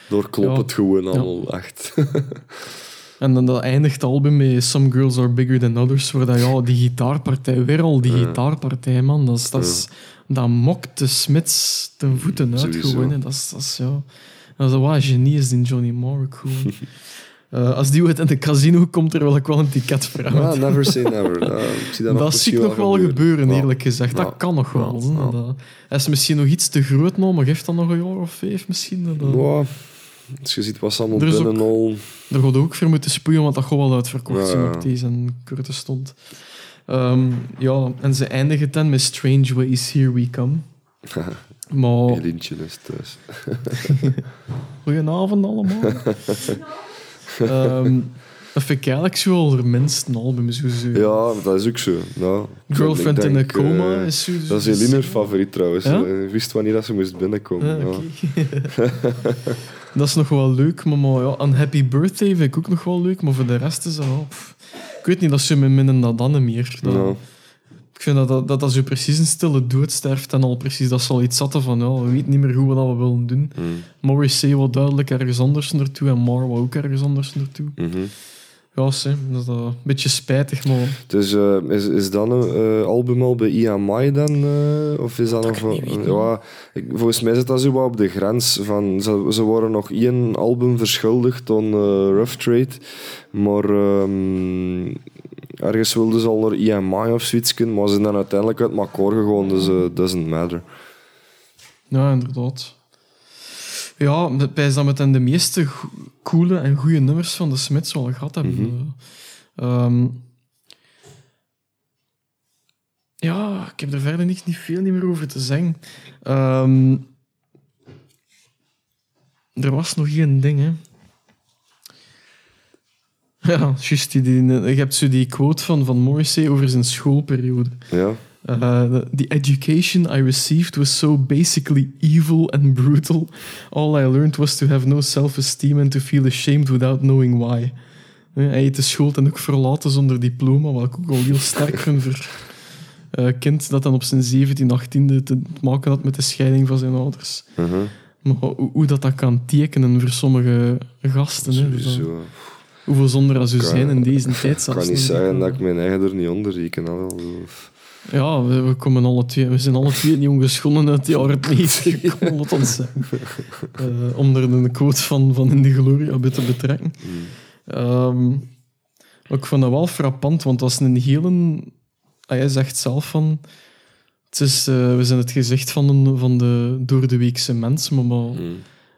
Door klopt Ja. het gewoon allemaal echt. En dan dat eindigt het album met Some Girls Are Bigger Than Others, waar dat, ja, die gitaarpartij, weer al die gitaarpartij, man, dat, is, dat, is, dat mokt de Smiths ten voeten uit Sowieso. gewoon. Dat is, dat is, ja... Dat is wat genie is die Johnny ook gewoon. Eh, als die ooit in de casino komt, er wil ik wel een ticket vragen. Ja, never say never. Ja, ik zie dat, dat zie ik nog wel gebeuren, Ja. eerlijk gezegd. Ja. Dat kan nog wel. Ja. Dat, hij is misschien nog iets te groot nog, maar geeft dat nog een jaar of vijf misschien. Dat, als je ziet wat allemaal Er binnen al... Daar gaat ook voor moeten spuien, want dat gaat wel uitverkocht zijn op deze en Curtis stond. Ehm, ja, en ze eindigen dan met Strange Ways, Here We Come. Maar, Elientje is thuis. goedenavond allemaal. Ehm dat vind ik eigenlijk zo album. Zo, zo. Ja, dat is ook zo. Ja. Girlfriend in a denk, Coma eh, is zo... Dat is Eline's favoriet trouwens. Ja? Eh, Ik wist wanneer dat ze moest binnenkomen. Ah, ja. dat is nog wel leuk, maar, maar ja, een Happy Birthday vind ik ook nog wel leuk, maar voor de rest is dat. Ik weet niet, dat ze me minnen dan dan meer. Dat. Ik vind dat dat, dat dat zo precies een stille dood sterft en al precies dat ze al iets zaten van ja, we weten niet meer hoe we dat we willen doen. Mm. Morrissey wat duidelijk ergens anders naartoe en Mar wou ook ergens anders naartoe. Mhm. Ja, sim, dat is een beetje spijtig, maar Dus eh, is, is dat een eh, album al bij EMI dan? eh, of is dat, nog... ja, ik, volgens mij zit dat zo wat op de grens. Van, ze, ze worden nog één album verschuldigd aan eh, Rough Trade. Maar ehm, ergens wilden ze al naar EMI of zoiets kunnen. Maar ze zijn dan uiteindelijk uit elkaar gegaan. Dus eh doesn't matter. ja, inderdaad. Ja, bij dat met de meeste coole en goede nummers van de Smiths wel gehad hebben. Mhm. Eh, ehm, ja, ik heb er verder niet, niet veel meer over te zeggen. Ehm, er was nog één ding, hè. Ja, juist. Die, die, je hebt zo die quote van, van Morrissey over zijn schoolperiode. Ja. Uh, the education I received was so basically evil and brutal. All I learned was to have no self-esteem and to feel ashamed without knowing why. Eh, Hij heeft de school dan ook verlaten zonder diploma, wat ik ook al heel sterk vind voor een kind dat dan op zijn 17, 18e te maken had met de scheiding van zijn ouders. Mhm. Maar hoe, hoe dat, dat kan tekenen voor sommige gasten. Hè, Sowieso. Hoeveel zonder dat zo Kan- zijn in deze tijd. Ik kan niet zeggen dat ik mijn eigen er niet onder reken. al. Ja, we, we komen alle twee, we zijn alle twee niet ongeschonden uit de jaren 90 gekomen, ons zeggen. Om er een quote van, van In de Gloria bij te betrekken. Maar ik vond dat wel frappant, want was een hele... Ah, hij zegt zelf van... Het is, eh, we zijn het gezicht van, een, van de door de weekse mens, maar, maar Mm.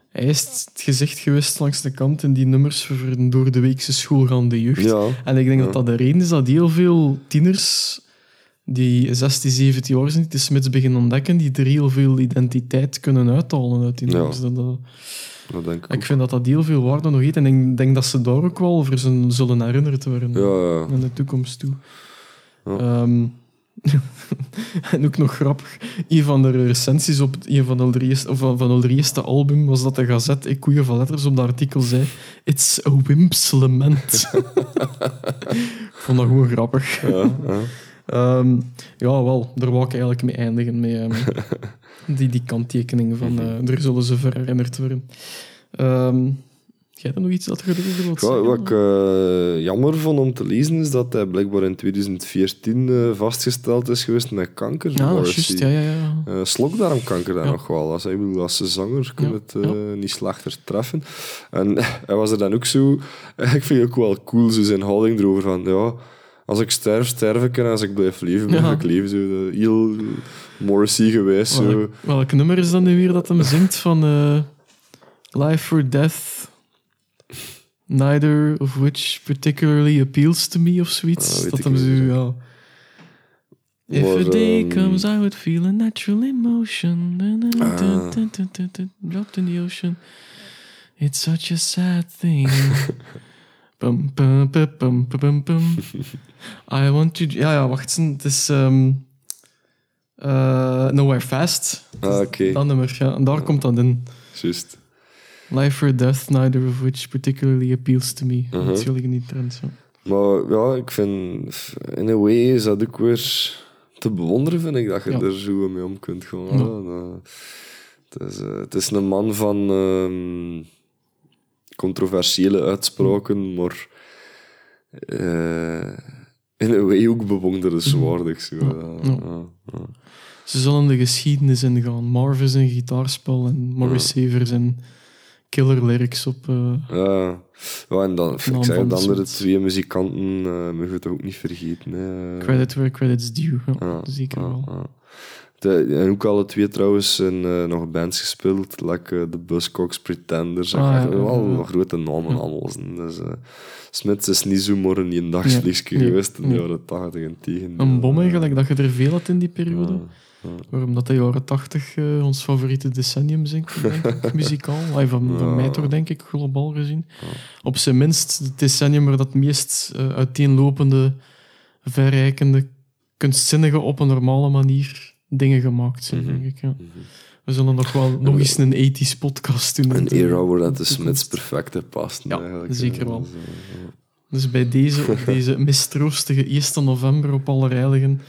Hij is het gezicht geweest langs de kant in die nummers voor een door de weekse schoolgaande jeugd. Ja. En ik denk Ja. dat dat de reden is dat heel veel tieners die 16, 17 jaar zijn, die de Smits beginnen ontdekken, die er heel veel identiteit kunnen uithalen uit die Ja. nummers. Dat- Dat denk ik ik vind dat dat heel veel waarde nog heeft. En ik denk dat ze daar ook wel voor zullen, herinnerd worden Ja, ja. in de toekomst toe. Ja. En ook nog grappig, een van de recensies op een van de allereerste, of van, van allereerste album was dat de gazet, ik koeien van letters, op dat artikel zei It's a Wimp's Lament. ik vond dat gewoon grappig. Ja, ja. Ehm, ja, wel, daar wou ik eigenlijk mee eindigen. Met, ehm, die, die kanttekening van Mhm. eh er zullen ze voor herinnerd worden. Ehm, Jij nog iets dat wilt Ja, wat ik eh, jammer vond om te lezen is dat hij blijkbaar in 2014 eh, vastgesteld is geweest met kanker. Ja, juist. Ja, ja, ja. Eh, slokdarmkanker daar Ja. nog wel. Als, ik bedoel, als zanger kun je Ja, het niet slechter treffen. En hij was er dan ook zo... Ik vind het ook wel cool, zo zijn houding erover van... Ja, als ik sterf, sterf ik. En als ik blijf leven, blijf Ja. ik leven. Zo, de, heel Morrissey geweest. Zo. Welk, welk nummer is dat nu weer dat hem zingt van Life or Death? Neither of which particularly appeals to me of zoiets. Ah, dat hem zo, ja. If Maar, a day ehm, comes, I would feel a natural emotion. Ah. Dropped in the ocean. It's such a sad thing. I want to... Ja, ja, wacht. Het is... ehm, eh, Nowhere Fast. Ah, oké. Dat nummer, ja. En daar komt dat in. Juist. Life or death, neither of which particularly appeals to me. Mhm. Dat is jullie niet trend, ja. Maar ja, ik vind... In a way is dat ook weer te bewonderen, vind ik, dat je Ja. er zo mee om kunt gaan. Ja. Het, is, eh, het is een man van ehm, controversiële uitspraken, maar eh, in een way ook bewonderenswaardig. Zo. Ja, ja. Ze zullen de geschiedenis ingaan. Marv is een gitaarspel en Morrissey heeft zijn killer lyrics op... eh, Ja, ja en dan, ik van de de andere twee muzikanten uh, moet je het ook niet vergeten. Hè. credit where credit's due. Ja, Ja, zeker wel. De, en ook alle twee trouwens in eh, nog bands gespeeld, like eh, de Buzzcocks, Pretenders. Ah, ja, wel ja, grote namen allemaal. Dus, eh, Smits is niet zomaar een eendagsvliegje geweest in de jaren 80 en tegen. Een bom eigenlijk, dat je er veel had in die periode. Waarom dat de jaren tachtig eh, ons favoriete decennium zijn, denk ik, muzikaal. Van, mij toch, denk ik, globaal gezien. Op zijn minst het decennium waar dat meest eh, uiteenlopende, verrijkende, kunstzinnige, op een normale manier dingen gemaakt zijn, Mhm. denk ik. Ja. Mhm. We zullen nog wel nog eens een 80s podcast doen. Een era waar dat de. Smits perfect in past. Ja, eigenlijk. zeker wel. Dus, bij deze, op deze mistroostige 1 november op Allerheiligen,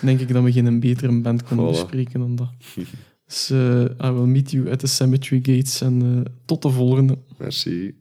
denk ik dat we geen betere band kunnen Voilà. bespreken dan dat. Dus eh, I will meet you at the cemetery gates en eh, tot de volgende. Merci.